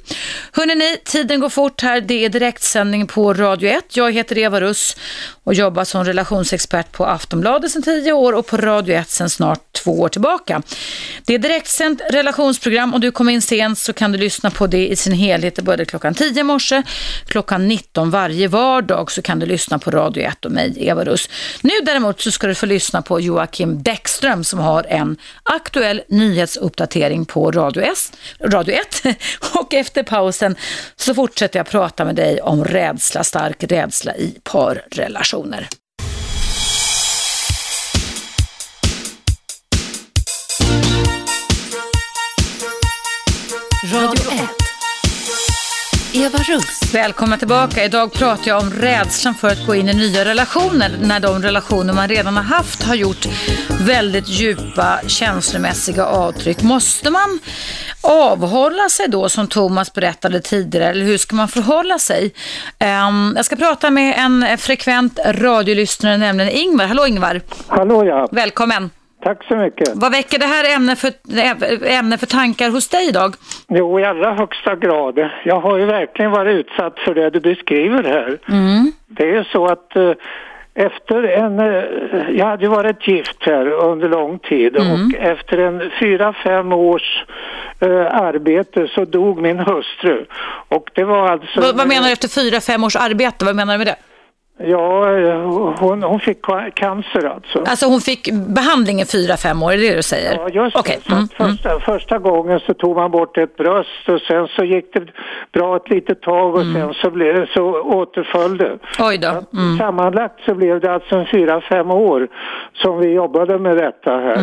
S2: Hörrni, tiden går fort här. Det är direktsändning på Radio 1. Jag heter Eva Russ och jag jobbat som relationsexpert på Aftonbladet sedan tio år och på Radio 1 sedan snart två år tillbaka. Det är direktsänt relationsprogram och du kommer in sent så kan du lyssna på det i sin helhet. Det började klockan 10 i morse, klockan 19 varje vardag så kan du lyssna på Radio 1 och mig, Eva Russ. Nu däremot så ska du få lyssna på Joakim Bäckström som har en aktuell nyhetsuppdatering på Radio, S, Radio 1 [LAUGHS] och efter pausen så fortsätter jag prata med dig om rädsla, stark rädsla i parrelationer.
S4: Radio 1. Eva Russ.
S2: Välkomna tillbaka. Idag pratar jag om rädslan för att gå in i nya relationer när de relationer man redan har haft har gjort väldigt djupa känslomässiga avtryck. Måste man avhålla sig då som Thomas berättade tidigare eller hur ska man förhålla sig? Um, jag ska prata med en frekvent radiolyssnare, nämligen Ingvar. Hallå Ingvar!
S5: Hallå ja!
S2: Välkommen!
S5: Tack så mycket.
S2: Vad väcker det här ämne för, ämne för tankar hos dig idag?
S5: Jo, i allra högsta grad. Jag har ju verkligen varit utsatt för det du beskriver här.
S2: Mm.
S5: Det är så att uh, efter en, uh, jag hade ju varit gift här under lång tid mm. och efter en fyra, fem års uh, arbete så dog min hustru. Och det var alltså...
S2: vad menar du efter fyra, fem års arbete? Vad menar du med det?
S5: Ja, hon, hon fick cancer alltså.
S2: Alltså hon fick behandling i fyra, fem år, är det det du säger?
S5: Ja, just okay. det. Mm, första, mm. första gången så tog man bort ett bröst och sen så gick det bra ett litet tag och mm. sen så, blev, så återföll det.
S2: Oj då. Mm.
S5: Sammanlagt så blev det alltså fyra, fem år som vi jobbade med detta här.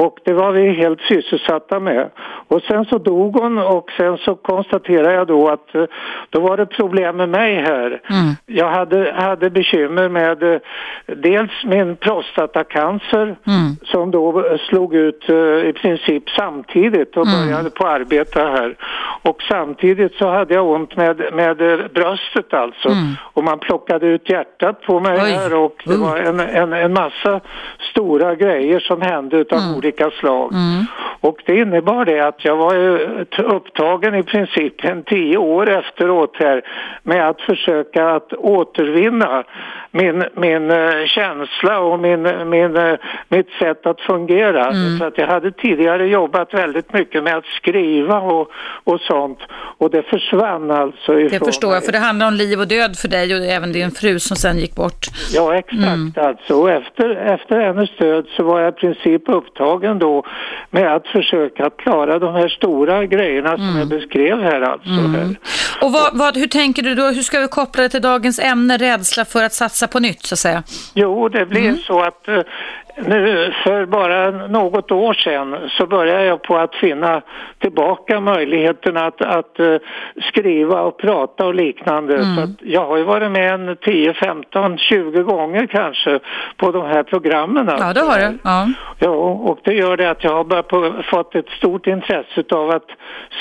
S5: Mm. Och det var vi helt sysselsatta med. Och sen så dog hon och sen så konstaterade jag då att eh, då var det problem med mig här.
S2: Mm.
S5: Jag hade, hade bekymmer med eh, dels min prostatacancer
S2: mm.
S5: som då slog ut eh, i princip samtidigt och mm. började på arbeta här. Och samtidigt så hade jag ont med, med bröstet alltså.
S2: Mm.
S5: Och man plockade ut hjärtat på mig
S2: Oj.
S5: här och det var en, en, en massa stora grejer som hände utav olika olika slag. Mm. Och det innebar det att jag var upptagen i princip en tio år efteråt här med att försöka att återvinna min, min uh, känsla och min, min, uh, mitt sätt att fungera. Mm. Så att jag hade tidigare jobbat väldigt mycket med att skriva och, och sånt och det försvann alltså ifrån
S2: Det förstår jag, för det handlar om liv och död för dig och även din fru som sen gick bort.
S5: Ja, exakt mm. alltså. Och efter, efter hennes död så var jag i princip upptagen då med att försöka klara de här stora grejerna som mm. jag beskrev här alltså. Mm. Här.
S2: Och vad, vad, hur tänker du då, hur ska vi koppla det till dagens ämne, rädsla för att satsa på nytt så att säga?
S5: Jo, det blir mm. så att eh, nu för bara något år sedan så började jag på att finna tillbaka möjligheten att, att uh, skriva och prata och liknande. Mm. Så jag har ju varit med en 10, 15, 20 gånger kanske på de här programmen.
S2: Ja, det har du. Ja.
S5: ja, och det gör det att jag har bara på, fått ett stort intresse av att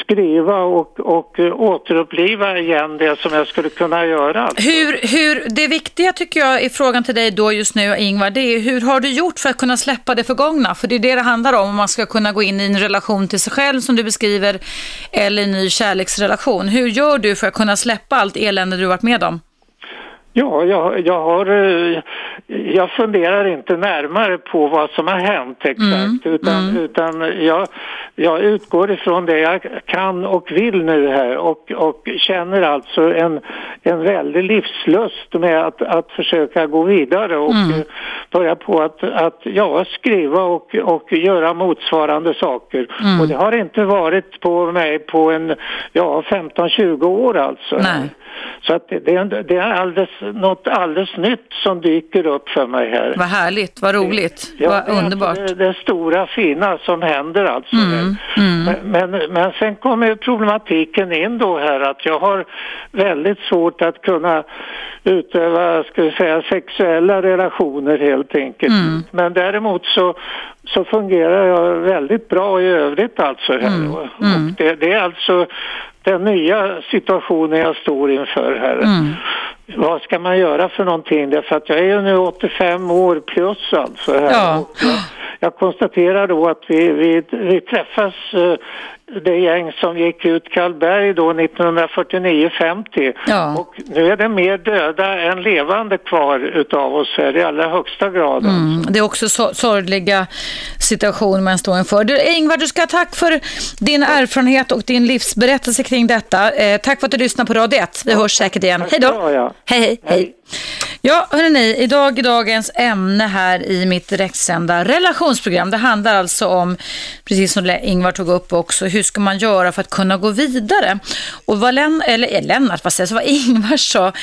S5: skriva och, och uh, återuppliva igen det som jag skulle kunna göra. Alltså.
S2: Hur, hur, det viktiga tycker jag i frågan till dig då just nu Ingvar, det är hur har du gjort för att kunna släppa det förgångna? För det är det det handlar om, om man ska kunna gå in i en relation till sig själv som du beskriver, eller en ny kärleksrelation. Hur gör du för att kunna släppa allt elände du varit med om?
S5: Ja, jag, jag, har, eh, jag funderar inte närmare på vad som har hänt exakt mm. utan, mm. utan jag, jag utgår ifrån det jag kan och vill nu här och, och känner alltså en, en väldig livslust med att, att försöka gå vidare och mm. börja på att, att ja, skriva och, och göra motsvarande saker. Mm. Och det har inte varit på mig på en ja, 15-20 år alltså.
S2: Nej.
S5: Så att det, det, det är alldeles, något alldeles nytt som dyker upp för mig här.
S2: Vad härligt, vad roligt, ja, vad underbart.
S5: Det, det stora fina som händer alltså. Mm, mm. Men, men, sen kommer problematiken in då här att jag har väldigt svårt att kunna utöva, ska vi säga, sexuella relationer helt enkelt. Mm. Men däremot så, så fungerar jag väldigt bra i övrigt alltså. Här. Mm. Och mm. det, det, är alltså den nya situationen jag står inför här. Mm. Vad ska man göra för någonting? Därför att jag är ju nu 85 år plus alltså. Här. Ja. Jag, konstaterar då att vi, vi, vi träffas uh, det gäng som gick ut Karlberg då 1949-50 ja. och nu är det mer döda än levande kvar utav oss här i allra högsta grad. Mm.
S2: Alltså. Det är också så, sorgliga situation man står inför. Du, Ingvar, du ska ha tack för din erfarenhet och din livsberättelse kring detta. Eh, tack för att du lyssnade på Radio 1. Vi hörs säkert igen. Hej då!
S5: Ja.
S2: Hej, hej, hej. Ja, hörrni, idag är dagens ämne här i mitt direktsända relationsprogram. Det handlar alltså om, precis som Ingvar tog upp också, hur ska man göra för att kunna gå vidare? Och vad Len, eller eh, Lennart, vad, säger, [LAUGHS] vad Ingvar sa,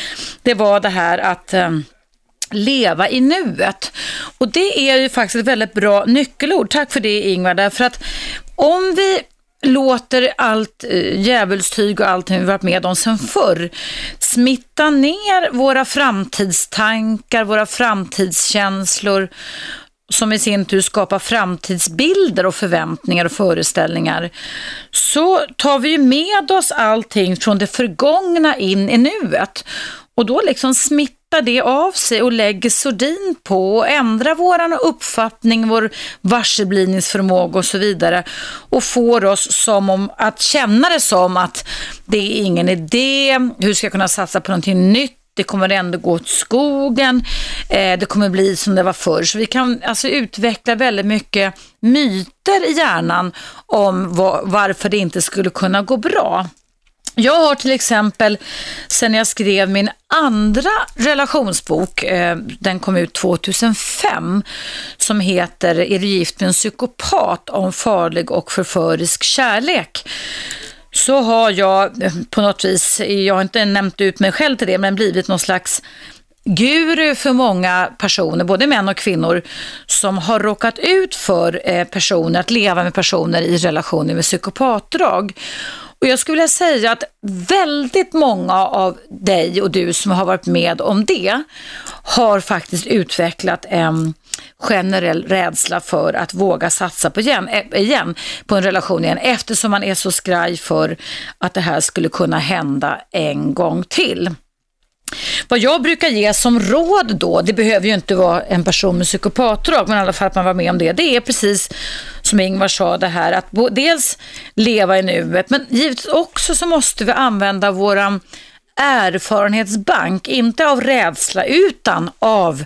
S2: det var det här att eh, leva i nuet. Och det är ju faktiskt ett väldigt bra nyckelord. Tack för det Ingvar, därför att om vi låter allt eh, djävulstyg och allting vi varit med om sen förr. Smitta ner våra framtidstankar, våra framtidskänslor som i sin tur skapar framtidsbilder och förväntningar och föreställningar. Så tar vi med oss allting från det förgångna in i nuet och då liksom smittar det av sig och lägger sordin på och ändrar vår uppfattning, vår varseblivningsförmåga och så vidare och får oss som om att känna det som att det är ingen idé, hur ska jag kunna satsa på någonting nytt det kommer ändå gå åt skogen, eh, det kommer bli som det var förr. Så vi kan alltså utveckla väldigt mycket myter i hjärnan om varför det inte skulle kunna gå bra. Jag har till exempel, sen jag skrev min andra relationsbok, eh, den kom ut 2005, som heter Är du gift med en psykopat om farlig och förförisk kärlek? Så har jag eh, på något vis, jag har inte nämnt ut mig själv till det, men blivit någon slags guru för många personer, både män och kvinnor, som har råkat ut för eh, personer, att leva med personer i relationer med psykopatdrag. Och jag skulle vilja säga att väldigt många av dig och du som har varit med om det har faktiskt utvecklat en generell rädsla för att våga satsa på igen, eh, igen, på en relation igen eftersom man är så skraj för att det här skulle kunna hända en gång till. vad jag brukar ge som råd då, det behöver ju inte vara en person med psykopatdrag, men i alla fall att man var med om det, det är precis som Ingvar sa det här, att dels leva i nuet, men givetvis också så måste vi använda våran erfarenhetsbank, inte av rädsla utan av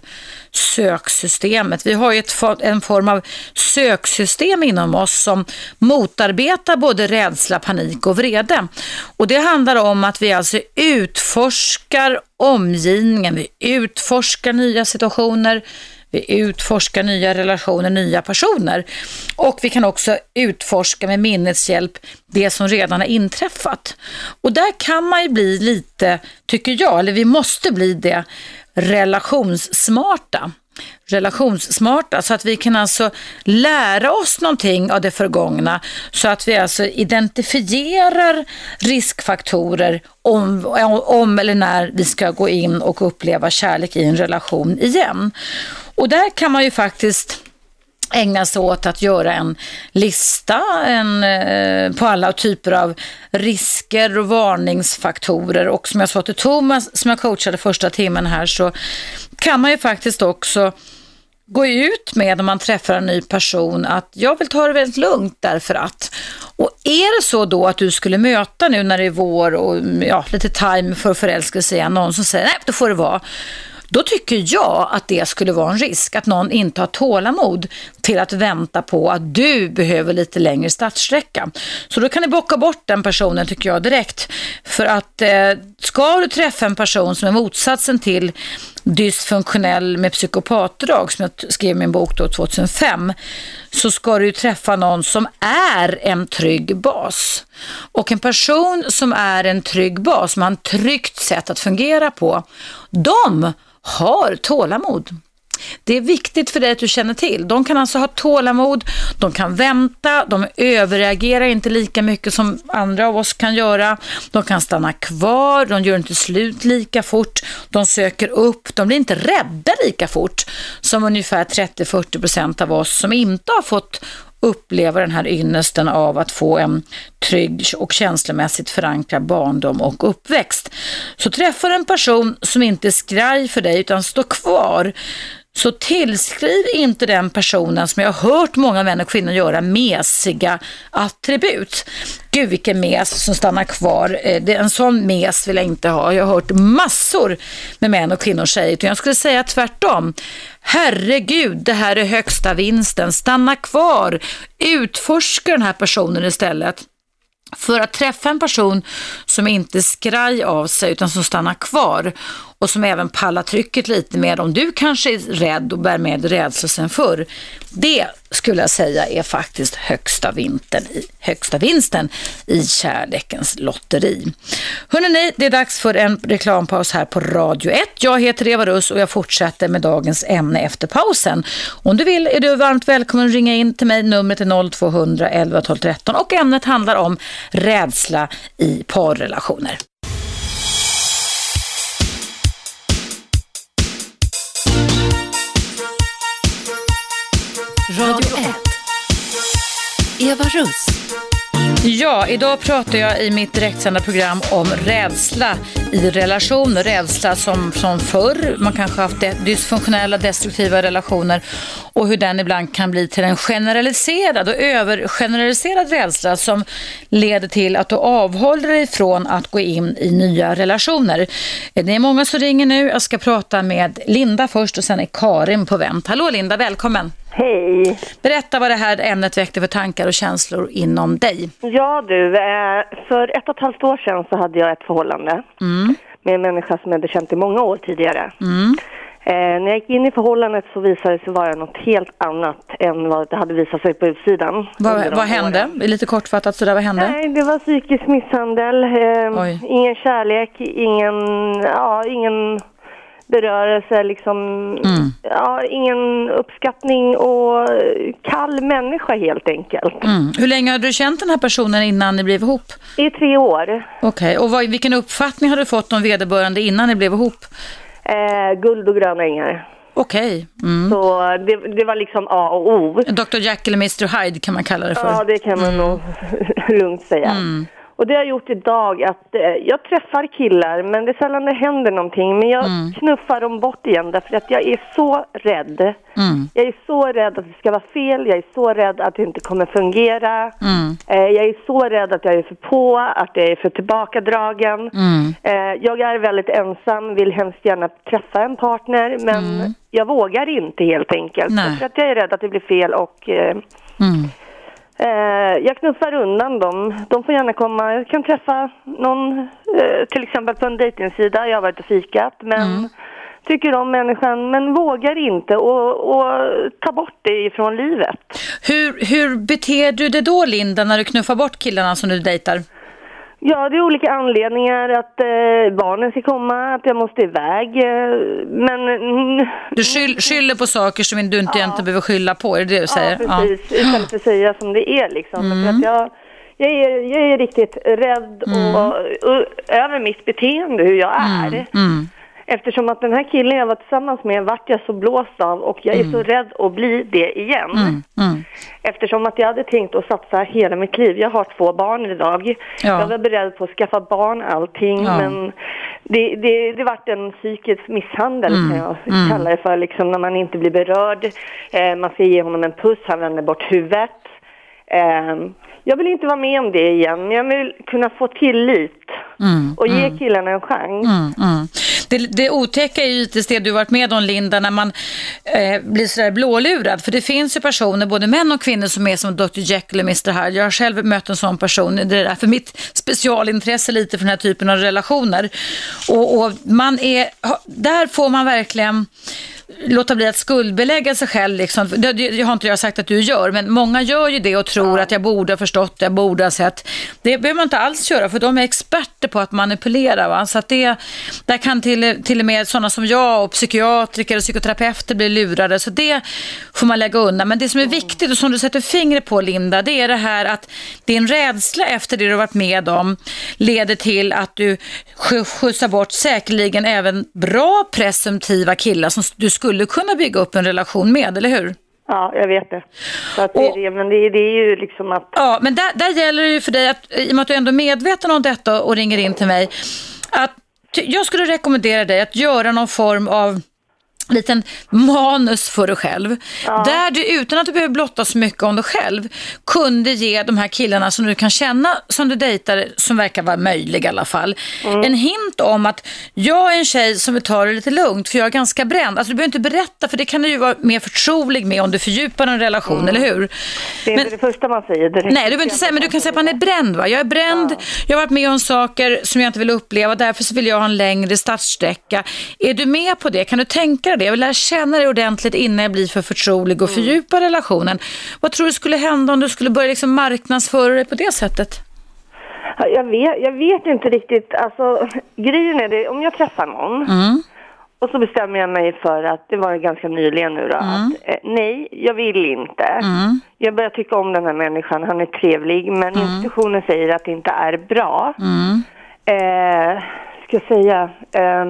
S2: söksystemet. Vi har ju ett, en form av söksystem inom oss som motarbetar både rädsla, panik och vrede. Och det handlar om att vi alltså utforskar omgivningen, vi utforskar nya situationer, vi utforskar nya relationer, nya personer. Och vi kan också utforska med minnets hjälp det som redan har inträffat. Och där kan man ju bli lite, tycker jag, eller vi måste bli det, relationssmarta relationssmarta så att vi kan alltså lära oss någonting av det förgångna så att vi alltså identifierar riskfaktorer om, om eller när vi ska gå in och uppleva kärlek i en relation igen. Och där kan man ju faktiskt ägna sig åt att göra en lista en, eh, på alla typer av risker och varningsfaktorer. Och som jag sa till Thomas, som jag coachade första timmen här, så kan man ju faktiskt också gå ut med om man träffar en ny person att jag vill ta det väldigt lugnt därför att. Och är det så då att du skulle möta nu när det är vår och ja, lite time för förälskelse igen, någon som säger nej, då får det vara. Då tycker jag att det skulle vara en risk att någon inte har tålamod till att vänta på att du behöver lite längre startsträcka. Så då kan ni bocka bort den personen tycker jag direkt. För att eh, ska du träffa en person som är motsatsen till dysfunktionell med psykopatdrag som jag skrev i min bok då 2005 så ska du träffa någon som är en trygg bas. Och en person som är en trygg bas, som har ett tryggt sätt att fungera på, de har tålamod. Det är viktigt för dig att du känner till. De kan alltså ha tålamod, de kan vänta, de överreagerar inte lika mycket som andra av oss kan göra. De kan stanna kvar, de gör inte slut lika fort, de söker upp, de blir inte rädda lika fort som ungefär 30-40% av oss som inte har fått uppleva den här ynnesten av att få en trygg och känslomässigt förankrad barndom och uppväxt. Så träffar en person som inte är skraj för dig utan står kvar så tillskriv inte den personen som jag har hört många män och kvinnor göra mesiga attribut. Gud vilken mes som stannar kvar. Eh, en sån mes vill jag inte ha. Jag har hört massor med män och kvinnor säga det. Jag skulle säga tvärtom. Herregud, det här är högsta vinsten. Stanna kvar. Utforska den här personen istället. För att träffa en person som inte skraj av sig utan som stannar kvar och som även pallar trycket lite mer om du kanske är rädd och bär med rädsla sen förr. Det skulle jag säga är faktiskt högsta, vintern, högsta vinsten i kärlekens lotteri. Hörrni, det är dags för en reklampaus här på Radio 1. Jag heter Eva Russ och jag fortsätter med dagens ämne efter pausen. Om du vill är du varmt välkommen att ringa in till mig. Numret är 0200 11 12 13 och ämnet handlar om rädsla i parrelationer.
S4: Radio 1. Eva Russ.
S2: Ja, idag pratar jag i mitt direktsända program om rädsla i relationer. Rädsla som från förr, man kanske haft dysfunktionella, destruktiva relationer och hur den ibland kan bli till en generaliserad och övergeneraliserad rädsla som leder till att du avhåller dig från att gå in i nya relationer. Det är många som ringer nu. Jag ska prata med Linda först och sen är Karin på vänt. Hallå Linda, välkommen!
S6: Hej!
S2: Berätta vad det här ämnet väckte för tankar och känslor inom dig.
S6: Ja du, eh, för ett och ett halvt år sedan så hade jag ett förhållande mm. med en människa som jag hade känt i många år tidigare. Mm. Eh, när jag gick in i förhållandet så visade det sig vara något helt annat än vad det hade visat sig på utsidan.
S2: Vad, vad hände? Lite kortfattat sådär, vad hände?
S6: Nej, det var psykisk misshandel, eh, ingen kärlek, ingen, ja, ingen berörelse, liksom, mm. ja, ingen uppskattning och kall människa helt enkelt.
S2: Mm. Hur länge hade du känt den här personen innan ni blev ihop?
S6: I tre år.
S2: Okej, okay. och vad, vilken uppfattning har du fått om vederbörande innan ni blev ihop?
S6: Eh, guld och gröna ängar.
S2: Okej. Okay. Mm.
S6: Så det, det, var liksom A och O.
S2: Dr. Jack eller Mr. Hyde kan man kalla det för.
S6: Ja, det kan man mm. nog [LAUGHS] lugnt säga. Mm. Och det har gjort idag att eh, jag träffar killar men det är sällan det händer någonting. Men jag
S2: Mm.
S6: knuffar dem bort igen därför att jag är så rädd.
S2: Mm.
S6: Jag är så rädd att det ska vara fel, jag är så rädd att det inte kommer fungera.
S2: Mm.
S6: Eh, jag är så rädd att jag är för på, att jag är för tillbakadragen.
S2: Mm.
S6: Eh, jag är väldigt ensam, vill hemskt gärna träffa en partner men jag vågar inte helt enkelt.
S2: Mm.
S6: För att jag är rädd att det blir fel och eh,
S2: Mm.
S6: Jag knuffar undan dem. De får gärna komma. Jag kan träffa någon, eh, till exempel på en dejtingsida. Jag har varit och fikat, men
S2: Mm.
S6: tycker om människan, men vågar inte och, och ta bort det ifrån livet.
S2: Hur, hur beter du dig då, Linda, när du knuffar bort killarna som du dejtar?
S6: Ja, det är olika anledningar. Att eh, barnen ska komma, att jag måste iväg. Eh, men... mm,
S2: Du skyll, skyller på saker som du inte egentligen behöver skylla på, är det det du säger?
S6: Ja, precis. Istället för att säga som det är liksom.
S2: Mm.
S6: För att jag, jag, är, jag är riktigt rädd och, och, över mitt beteende, hur jag är.
S2: Mm.
S6: Eftersom att den här killen jag var tillsammans med vart jag så blåst av och jag är så rädd att bli det igen.
S2: Mm.
S6: Eftersom att jag hade tänkt att satsa hela mitt liv. Jag har två barn idag.
S2: Ja.
S6: Jag var beredd på att skaffa barn, allting.
S2: Ja.
S6: Men det, det, det vart en psykisk misshandel
S2: Mm.
S6: kan jag kalla det för. Liksom, när man inte blir berörd. Eh, man ska ge honom en puss, han vänder bort huvudet. Eh, jag vill inte vara med om det igen, men jag vill kunna få tillit
S2: Mm.
S6: och ge killarna en chans.
S2: Mm, mm. Det, det otäcka är ju lite det du varit med om Linda, när man eh, blir sådär blålurad. För det finns ju personer, både män och kvinnor, som är som Dr Jekyll och Mr Hyde. Jag har själv mött en sån person. Det är därför mitt specialintresse lite för den här typen av relationer. Och, och man är, där får man verkligen låta bli att skuldbelägga sig själv. Liksom. Det, det, har inte jag sagt att du gör, men många gör ju det och tror att jag borde ha förstått, jag borde ha sett. Det behöver man inte alls göra, för de är experter på att manipulera. Va? Så att det, där kan till, till och med sådana som jag och psykiatriker och psykoterapeuter bli lurade. Så det får man lägga undan. Men det som är viktigt och som du sätter fingret på, Linda, det är det här att din rädsla efter det du har varit med om leder till att du sk- skjutsar bort säkerligen även bra presumtiva killar som du skulle kunna bygga upp en relation med, eller hur?
S6: Ja, jag vet det. Så att det,
S2: Och-
S6: är det men det, det är ju liksom att...
S2: Ja, men där, där gäller det ju för dig, att, i och med att du ändå är medveten om detta och ringer in till mig, att jag skulle rekommendera dig att göra någon form av liten manus för dig själv. Där du utan att du behöver blotta så mycket om dig själv kunde ge de här killarna som du kan känna som du dejtar, som verkar vara möjlig i alla fall, en hint om att jag är en tjej som vill ta det lite lugnt för jag är ganska bränd. Alltså du behöver inte berätta för det kan du ju vara mer förtrolig med om du fördjupar en relation, eller hur?
S6: Det är
S2: Men-
S6: inte det första man säger.
S2: Nej, du behöver inte säga, men du kan säga att man är bränd. Va? Jag är bränd, jag har varit med om saker som jag inte vill uppleva, därför så vill jag ha en längre startsträcka. Är du med på det? Kan du tänka dig det? Jag vill lära känna dig ordentligt innan jag blir för förtrolig och fördjupa relationen. Vad tror du skulle hända om du skulle börja liksom marknadsföra dig på det sättet?
S6: Ja, Jag vet, jag vet inte riktigt. Alltså, grejen är det, om jag träffar någon
S2: Mm.
S6: och så bestämmer jag mig för att, det var ganska nyligen nu då, att eh, nej, jag vill inte.
S2: Mm.
S6: Jag börjar tycka om den här människan, han är trevlig, men institutionen säger att det inte är bra.
S2: Mm.
S6: Eh, ska jag säga... eh,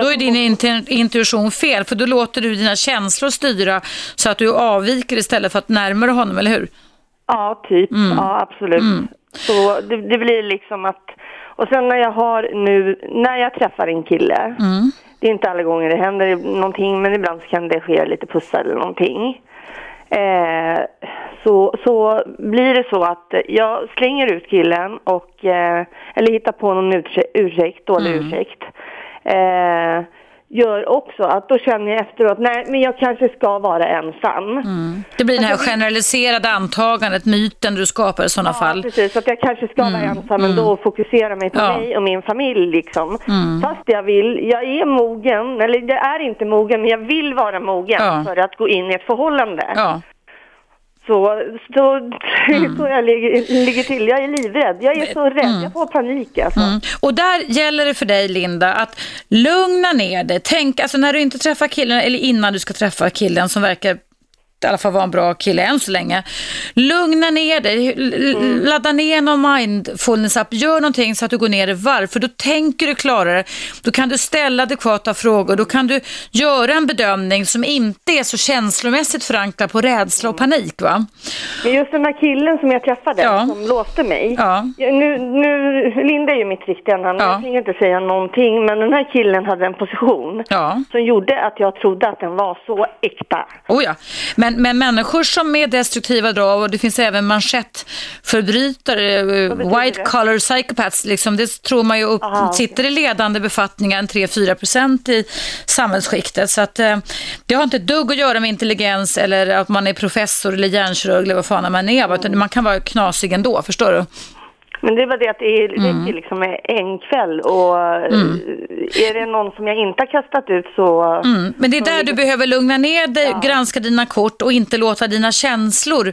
S2: Då är din intu- intuition fel, för då låter du dina känslor styra så att du avviker istället för att närma dig honom, eller hur?
S6: Ja, typ.
S2: Mm.
S6: Ja, absolut. Så det, det blir liksom att... Och sen när jag har nu, när jag träffar en kille,
S2: Mm.
S6: det är inte alla gånger det händer någonting, men ibland så kan det ske lite pussar eller någonting. Eh, så, så blir det så att jag slänger ut killen och, eh, eller hittar på någon ursäkt, ursäkt dålig
S2: Mm.
S6: ursäkt. Eh, gör också att då känner jag efteråt, nej men jag kanske ska vara ensam.
S2: Mm. Det blir det här generaliserade antagandet, myten du skapar i sådana fall.
S6: Ja, precis. Att jag kanske ska vara ensam ändå och fokusera mig på
S2: Ja.
S6: mig och min familj liksom. Fast jag vill, jag är mogen, eller jag är inte mogen, men jag vill vara mogen
S2: Ja.
S6: för att gå in i ett förhållande.
S2: Ja.
S6: Så, så, så jag ligger, ligger till. Jag är livrädd. Jag är så rädd. Jag får panik alltså.
S2: Mm. Och där gäller det för dig, Linda, att lugna ner dig. Tänk, alltså när du inte träffar killen, eller innan du ska träffa killen som verkar i alla fall vara en bra kille än så länge. Lugna ner dig, mm. ladda ner någon mindfulness-app, gör någonting så att du går ner i varv, för då tänker du klarare. Då kan du ställa adekvata frågor, då kan du göra en bedömning som inte är så känslomässigt förankrad på rädsla och panik. Va?
S6: Men just den här killen som jag träffade, ja. som låste mig. Ja. Nu, nu, Linda är ju mitt riktiga namn, ja. jag tänker inte säga någonting, men den här killen hade en position ja. som gjorde att jag trodde att den var så äkta.
S2: Oh ja. men, men människor som är destruktiva drag och det finns även manschettförbrytare, eh, white collar psychopaths, liksom, det tror man ju upp, Aha, sitter i ledande befattningar, en 3-4 procent i samhällsskiktet. Så att, eh, det har inte ett dugg att göra med intelligens eller att man är professor eller hjärnkirurg eller vad fan man är, mm. man kan vara knasig ändå, förstår du?
S6: Men det var det att det räcker mm. liksom en kväll och mm. är det någon som jag inte har kastat ut så...
S2: Mm. Men det är där du behöver lugna ner dig, ja. granska dina kort och inte låta dina känslor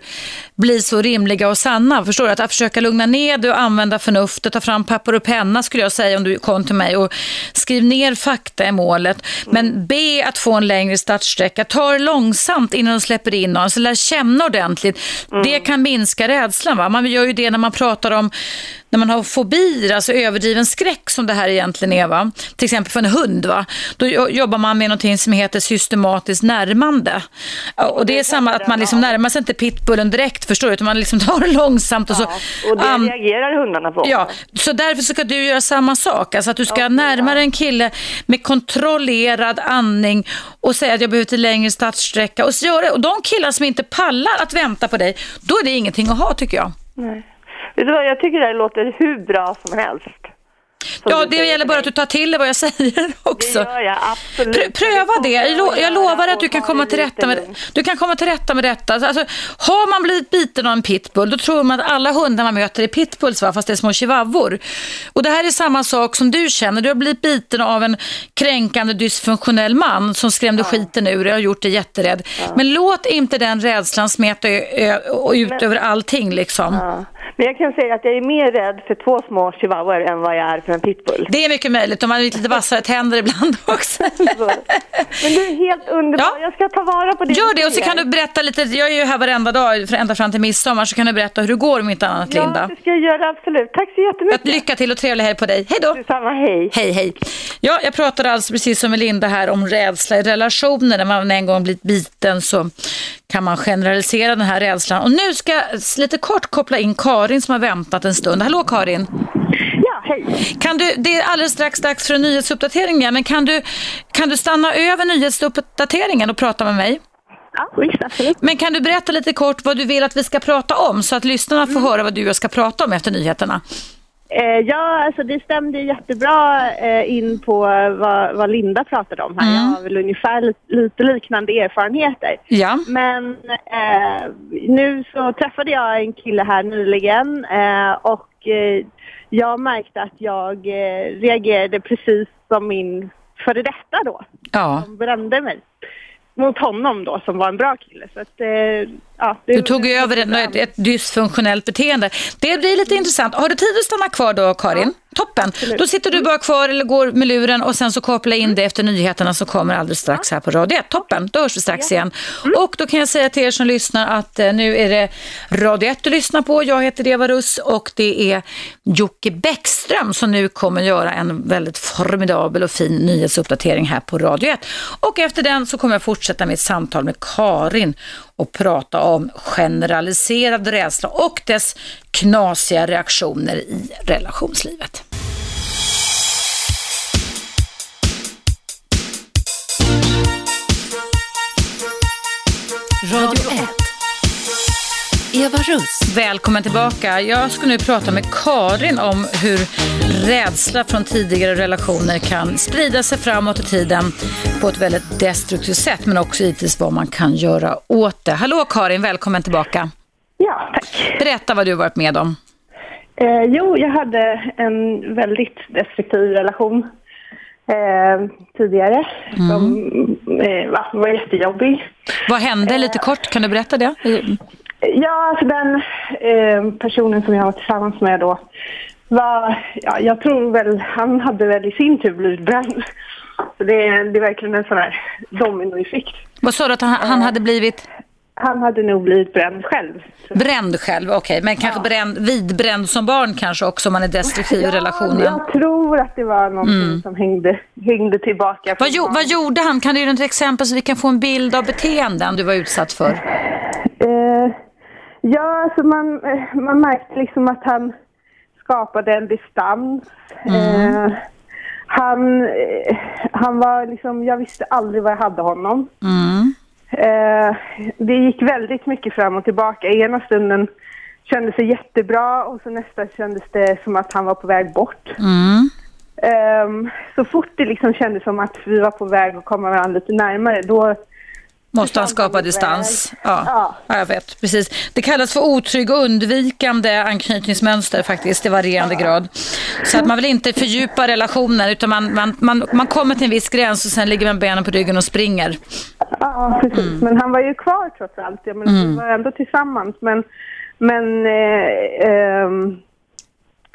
S2: bli så rimliga och sanna. Förstår du? Att, försöka lugna ner dig och använda förnuftet, ta fram papper och penna skulle jag säga om du kom till mig och skriv ner fakta i målet. Men mm. be att få en längre startsträcka. Ta det långsamt innan du släpper in någon, så lär känna ordentligt. Mm. Det kan minska rädslan. Va? Man gör ju det när man pratar om när man har fobier, alltså överdriven skräck som det här egentligen är, va? till exempel för en hund, va? då jobbar man med någonting som heter systematiskt närmande. Och det är samma att man liksom närmar sig inte pitbullen direkt, förstår du, utan man liksom [LAUGHS] tar det långsamt. Och, så,
S6: och det um, reagerar hundarna på.
S2: Ja, så därför ska du göra samma sak, alltså att du ska okay, närmare ja. en kille med kontrollerad andning och säga att jag behöver till längre startsträcka. Och, så gör det. och de killar som inte pallar att vänta på dig, då är det ingenting att ha tycker jag.
S6: Nej. Vet du vad, jag tycker det här låter hur bra som helst.
S2: Ja, det gäller bara att du tar till dig vad jag [LAUGHS] säger också.
S6: Det gör jag, absolut.
S2: Pr pröva det. Jag, jag lovar att du kan komma till rätta med, du kan komma till rätta med detta. Alltså, har man blivit biten av en pitbull, då tror man att alla hundar man möter är pitbulls, va? fast det är små chihuahuor. Och det här är samma sak som du känner. Du har blivit biten av en kränkande dysfunktionell man som skrämde ja. skiten ur dig och gjort dig jätterädd. Ja. Men låt inte den rädslan smeta ut Men... över allting liksom. Ja.
S6: Men jag kan säga att jag är mer rädd för två små chihuahuor än vad jag är för en pitbull.
S2: Det är mycket möjligt. De har lite [LAUGHS] vassare tänder ibland också.
S6: Men du är helt underbar. Ja. Jag ska ta vara på det.
S2: Gör det och så kan du berätta lite. Jag är ju här varenda dag, ända fram till midsommar, så kan du berätta hur det går om inte annat,
S6: ja,
S2: Linda.
S6: Ja, det ska jag göra absolut. Tack så jättemycket.
S2: Lycka till och trevlig helg på dig. Hej då.
S6: Detsamma, hej.
S2: Hej, hej. Ja, jag pratade alltså precis som med Linda här om rädsla i relationer. När man en gång blivit biten så kan man generalisera den här rädslan. Och nu ska jag lite kort koppla in Karin som har väntat en stund. Hallå Karin!
S7: Ja, hej!
S2: Kan du, det är alldeles strax dags för en nyhetsuppdatering igen, men kan du, kan du stanna över nyhetsuppdateringen och prata med mig?
S7: Ja, visst, absolut.
S2: Men kan du berätta lite kort vad du vill att vi ska prata om så att lyssnarna får mm. höra vad du och jag ska prata om efter nyheterna?
S7: Eh, ja, alltså det stämde jättebra eh, in på vad, vad, Linda pratade om här. Mm. Jag har väl ungefär li lite liknande erfarenheter.
S2: Ja.
S7: Men eh, nu så träffade jag en kille här nyligen eh, och eh, jag märkte att jag eh, reagerade precis som min före detta då.
S2: Ja.
S7: Som brände mig mot honom då som var en bra kille. Så att, eh, ja,
S2: du tog över ett, ett dysfunktionellt beteende. Det blir lite intressant. Har du tid att stanna kvar då Karin? Ja. Toppen. Absolut. Då sitter du mm. bara kvar eller går med luren och sen så koppla in mm. det efter nyheterna som kommer alldeles strax här på Radio 1. Toppen, då hörs vi strax igen. Och då kan jag säga till er som lyssnar att eh, nu är det Radio 1 du lyssnar på. Jag heter Eva Russ och det är Jocke Bäckström som nu kommer göra en väldigt formidabel och fin nyhetsuppdatering här på Radio 1. Och efter den så kommer jag fortsätta med ett samtal med Karin och prata om generaliserad rädsla och dess knasiga reaktioner i relationslivet.
S4: Radio 1. Eva Russ.
S2: Välkommen tillbaka. Jag ska nu prata med Karin om hur rädsla från tidigare relationer kan sprida sig framåt i tiden på ett väldigt destruktivt sätt men också givetvis vad man kan göra åt det. Hallå Karin, välkommen tillbaka.
S7: Ja, tack.
S2: Berätta vad du varit med om.
S7: Eh, jo, jag hade en väldigt destruktiv relation eh, tidigare mm. som eh, var jättejobbig.
S2: Vad hände lite kort? Kan du berätta det?
S7: Ja, alltså den eh, personen som jag var tillsammans med då var, ja, jag tror väl, han hade väl i sin tur blivit bränd. Så det, det är verkligen en sån här dominoeffekt.
S2: Vad sa du att han, han hade blivit?
S7: Han hade nog blivit bränd själv.
S2: Bränd själv, okej. Men kanske bränd, vidbränd som barn kanske också om man är destruktiv i relationen.
S7: Jag tror att det var någonting som hängde, hängde tillbaka.
S2: Vad, gjo- vad gjorde han? Kan du ge ett exempel så vi kan få en bild av beteenden du var utsatt för?
S7: Eh, ja, alltså man, eh, man märkte liksom att han skapade en distans. Eh, han, eh, han var liksom, jag visste aldrig var jag hade honom.
S2: Mm.
S7: Eh, det gick väldigt mycket fram och tillbaka. Ena stunden kändes det jättebra och så nästa kändes det som att han var på väg bort.
S2: Mm.
S7: Ehm, så fort det liksom kändes som att vi var på väg att komma varandra lite närmare, då
S2: Måste han skapa distans? Ja.
S7: Ja.
S2: ja, jag vet. Precis. Det kallas för otrygg och undvikande anknytningsmönster faktiskt i varierande grad. Så att man vill inte fördjupa relationer utan man, man, man, man kommer till en viss gräns och sen ligger man benen på ryggen och springer.
S7: Ja, precis.
S2: Mm.
S7: Men han var ju kvar trots allt. Jag menar, Vi var ändå tillsammans. Men, men eh, ehm,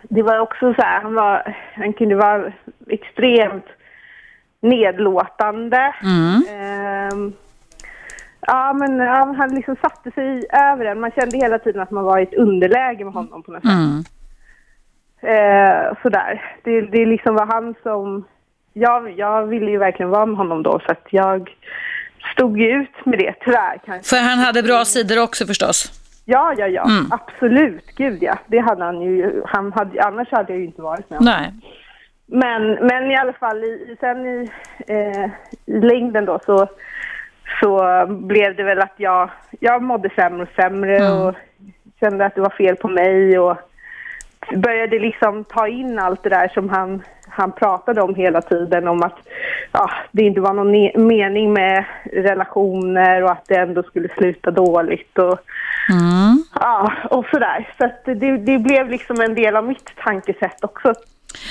S7: det var också så här, han, var, han kunde vara extremt nedlåtande. Ehm, ja, men ja, han liksom satte sig över en. Man kände hela tiden att man var i ett underläge med honom på något sätt.
S2: Mm.
S7: Eh, sådär. Det, det liksom var han som... Jag, jag ville ju verkligen vara med honom då, så att jag stod ju ut med det, tyvärr. Kanske.
S2: För han hade bra sidor också förstås.
S7: Ja, ja, ja.
S2: Mm.
S7: Absolut. Gud, ja. Det hade han ju. Han hade, annars hade jag ju inte varit med honom.
S2: Nej.
S7: Men, men i alla fall, i, sen i, eh, i längden då så, så blev det väl att jag, jag mådde sämre och sämre
S2: Mm.
S7: och kände att det var fel på mig och började liksom ta in allt det där som han, han pratade om hela tiden om att ja, det inte var någon mening med relationer och att det ändå skulle sluta dåligt och
S2: Mm.
S7: ja, och sådär. Så det, det blev liksom en del av mitt tankesätt också.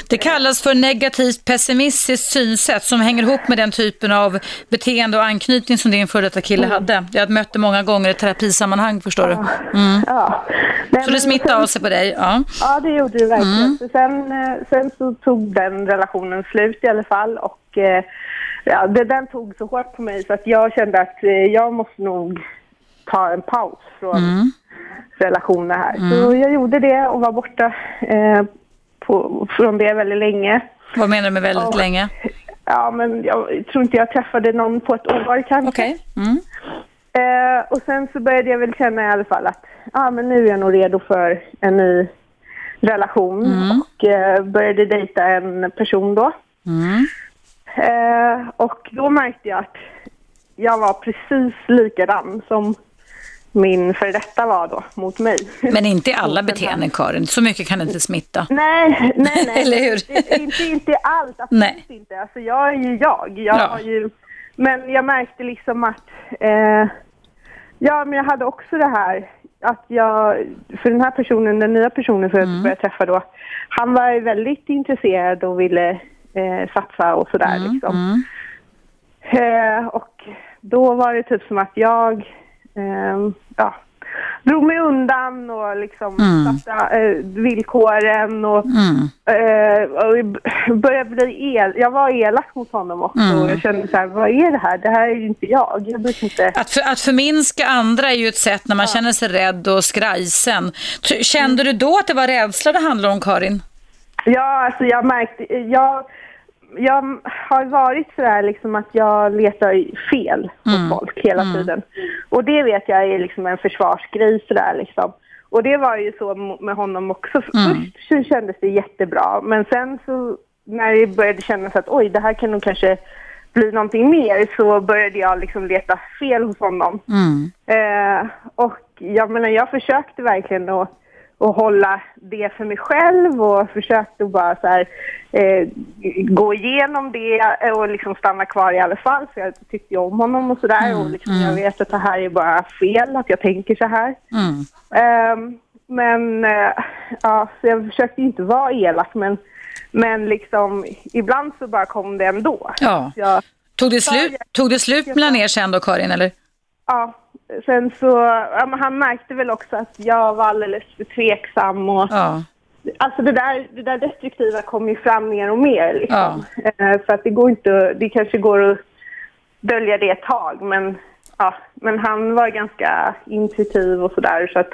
S2: Det kallas för negativt pessimistiskt synsätt som hänger ihop med den typen av beteende och anknytning som din före detta kille hade. Jag har mött det många gånger i terapisammanhang förstår du. Mm.
S7: Ja. Nej,
S2: Så det smittade
S7: sen-
S2: av sig på dig? Ja.
S7: Ja, det gjorde det verkligen. Så sen, eh, sen så tog den relationen slut i alla fall och eh, ja, det, den tog så hårt på mig så att jag kände att eh, jag måste nog ta en paus från relationer här. Så jag gjorde det och var borta eh, på, från det väldigt länge.
S2: Vad menar du med väldigt
S7: Ja.
S2: länge?
S7: Ja, men jag tror inte jag träffade någon på ett år kanske.
S2: Okej. Mm.
S7: Eh, och sen så började jag väl känna i alla fall att ah, men nu är jag nog redo för en ny relation och eh, började dejta en person då.
S2: Mm.
S7: Eh, och då märkte jag att jag var precis likadan som min före detta var då mot mig.
S2: Men inte i alla [LAUGHS] beteenden Karin, så mycket kan inte smitta.
S7: Nej, nej, [LAUGHS] nej.
S2: Eller hur?
S7: Det, inte, inte allt, absolut
S2: Nej.
S7: inte. Alltså, jag är ju jag. jag
S2: Ja.
S7: har ju, men jag märkte liksom att... Eh, ja, men jag hade också det här att jag... För den här personen, den nya personen som
S2: Mm.
S7: jag började träffa då, han var ju väldigt intresserad och ville eh, satsa och sådär
S2: Mm,
S7: liksom. Eh, och då var det typ som att jag ehm, ja, drog mig undan och liksom
S2: Mm.
S7: satte eh, villkoren och,
S2: Mm.
S7: eh, och började bli el. Jag var elak mot honom också
S2: Mm.
S7: och jag kände så här, vad är det här? Det här är ju inte jag. Jag inte.
S2: Att, för, att förminska andra är ju ett sätt när man känner sig rädd och skrajsen. Kände du då att det var rädsla det handlade om Karin?
S7: Ja, alltså jag märkte, jag, jag har varit sådär liksom att jag letar fel hos folk hela tiden. Och det vet jag är liksom en försvarsgrej sådär liksom. Och det var ju så med honom också. Först så kändes det jättebra, men sen så när det började kännas att oj, det här kan nog kanske bli någonting mer så började jag liksom leta fel hos honom. Eh, och jag menar, jag försökte verkligen att, att hålla det för mig själv och försökte bara så här, eh, gå igenom det och liksom stanna kvar i alla fall för jag tyckte ju om honom och sådär och liksom, jag vet att det här är bara fel, att jag tänker så här.
S2: Mm.
S7: Ehm, men eh, ja, så jag försökte inte vara elak men, men liksom ibland så bara kom det ändå.
S2: Ja.
S7: Jag,
S2: Tog det slut, tog det slut mellan er sen då Karin eller?
S7: Ja, sen så, ja, han märkte väl också att jag var alldeles för tveksam och
S2: Ja.
S7: alltså det där, det där destruktiva kom ju fram mer och mer liksom. Eh, för att det går inte, det kanske går att dölja det ett tag men ja, ja, men han var ganska intuitiv och sådär så att,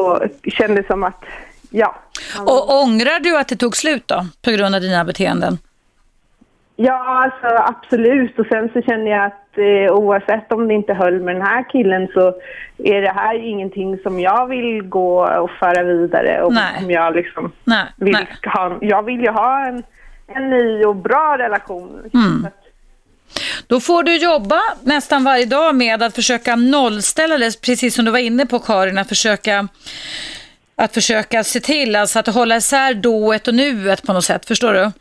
S7: och kände som att, ja. var-
S2: Och ångrar du att det tog slut då, på grund av dina beteenden?
S7: Ja, alltså absolut. Och sen så känner jag att eh, oavsett om det inte höll med den här killen så är det här ingenting som jag vill gå och föra vidare. Och
S2: Nej.
S7: Som jag liksom
S2: Nej,
S7: vill
S2: nej.
S7: ha. Jag vill ju ha en, en ny och bra relation.
S2: Mm. Då får du jobba nästan varje dag med att försöka nollställa det, precis som du var inne på Karin, att försöka att försöka se till alltså att hålla isär dået och nuet på något sätt, förstår du?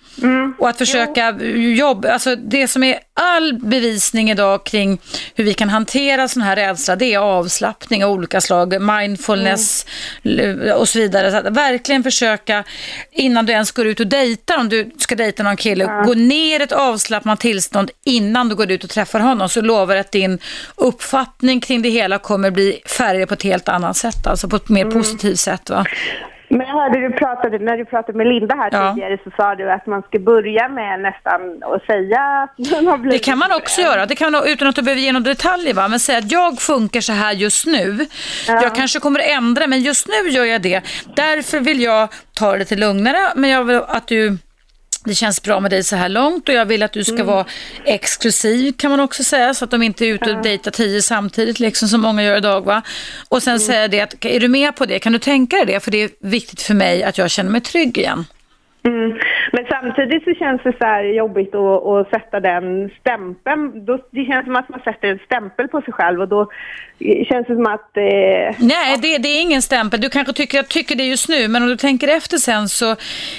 S2: Och att försöka jobba, alltså det som är all bevisning idag kring hur vi kan hantera sån här rädsla, det är avslappning av olika slag, mindfulness l- och så vidare. Så att verkligen försöka, innan du ens går ut och dejtar, om du ska dejta någon kille, gå ner ett avslappnat tillstånd innan du går ut och träffar honom, så lovar att din uppfattning kring det hela kommer bli färgad på ett helt annat sätt, alltså på ett mer positivt sätt. Va?
S7: men jag hörde du pratade, när du pratade med Linda här
S2: Ja.
S7: tidigare så sa du att man ska börja med nästan att säga att [LAUGHS] man har
S2: Det
S7: blivit
S2: kan man också göra, det kan man, utan att du behöver ge några detaljer. Va? Men säga att jag funkar så här just nu. Jag kanske kommer att ändra, men just nu gör jag det. Därför vill jag ta det lite lugnare, men jag vill att du det känns bra med dig så här långt och jag vill att du ska vara exklusiv kan man också säga så att de inte är ute och dejtar tio samtidigt liksom som många gör idag va. Och sen säga det att är du med på det, kan du tänka dig det? För det är viktigt för mig att jag känner mig trygg igen.
S7: Mm. Men samtidigt så känns det så här jobbigt att, att sätta den stämpeln. Då, det känns som att man sätter en stämpel på sig själv och då känns det som att... Eh,
S2: Nej, det, det är ingen stämpel. Du kanske tycker, jag tycker det just nu, men om du tänker efter sen så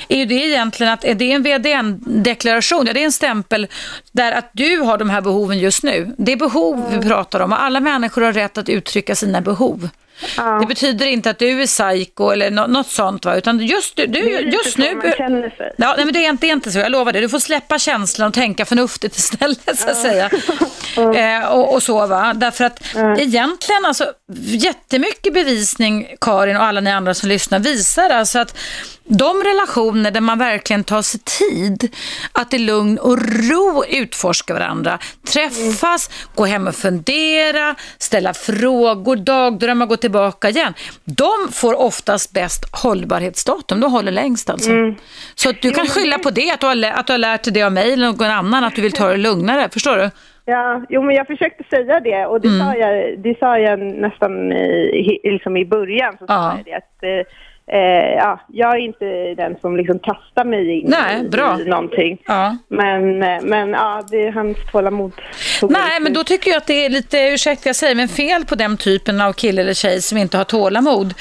S2: är ju det egentligen att är det en VDN-deklaration, ja, det är en stämpel där att du har de här behoven just nu. Det är behov vi pratar om och alla människor har rätt att uttrycka sina behov. Det betyder inte att du är psycho eller nå- något sånt, va? utan just, du, du, just nu...
S7: man känner sig.
S2: Ja, nej, men det är, inte, det är inte så, jag lovar det. Du får släppa känslan och tänka förnuftigt istället, så att säga. Eh, och, och så, va. Därför att egentligen, alltså, jättemycket bevisning, Karin och alla ni andra som lyssnar, visar alltså att de relationer där man verkligen tar sig tid att i lugn och ro utforska varandra, träffas, gå hem och fundera, ställa frågor, dagdrömma, gå tillbaka igen. De får oftast bäst hållbarhetsdatum, de håller längst alltså. Så att du kan skylla på det, att du, har, att du har lärt dig det av mig eller någon annan, att du vill ta det lugnare, förstår du?
S7: Ja, jo men jag försökte säga det och det,
S2: Mm.
S7: sa, jag, det sa jag nästan i, liksom i början. Så
S2: Ja.
S7: sa jag det att eh, eh, ja, jag är inte den som liksom kastar mig in
S2: Nej,
S7: i,
S2: bra.
S7: i någonting.
S2: Ja.
S7: Men, eh, men ja, det, hans tålamod
S2: Nej, men då tycker jag att det är lite, ursäkta jag säger, men fel på den typen av kille eller tjej som inte har tålamod.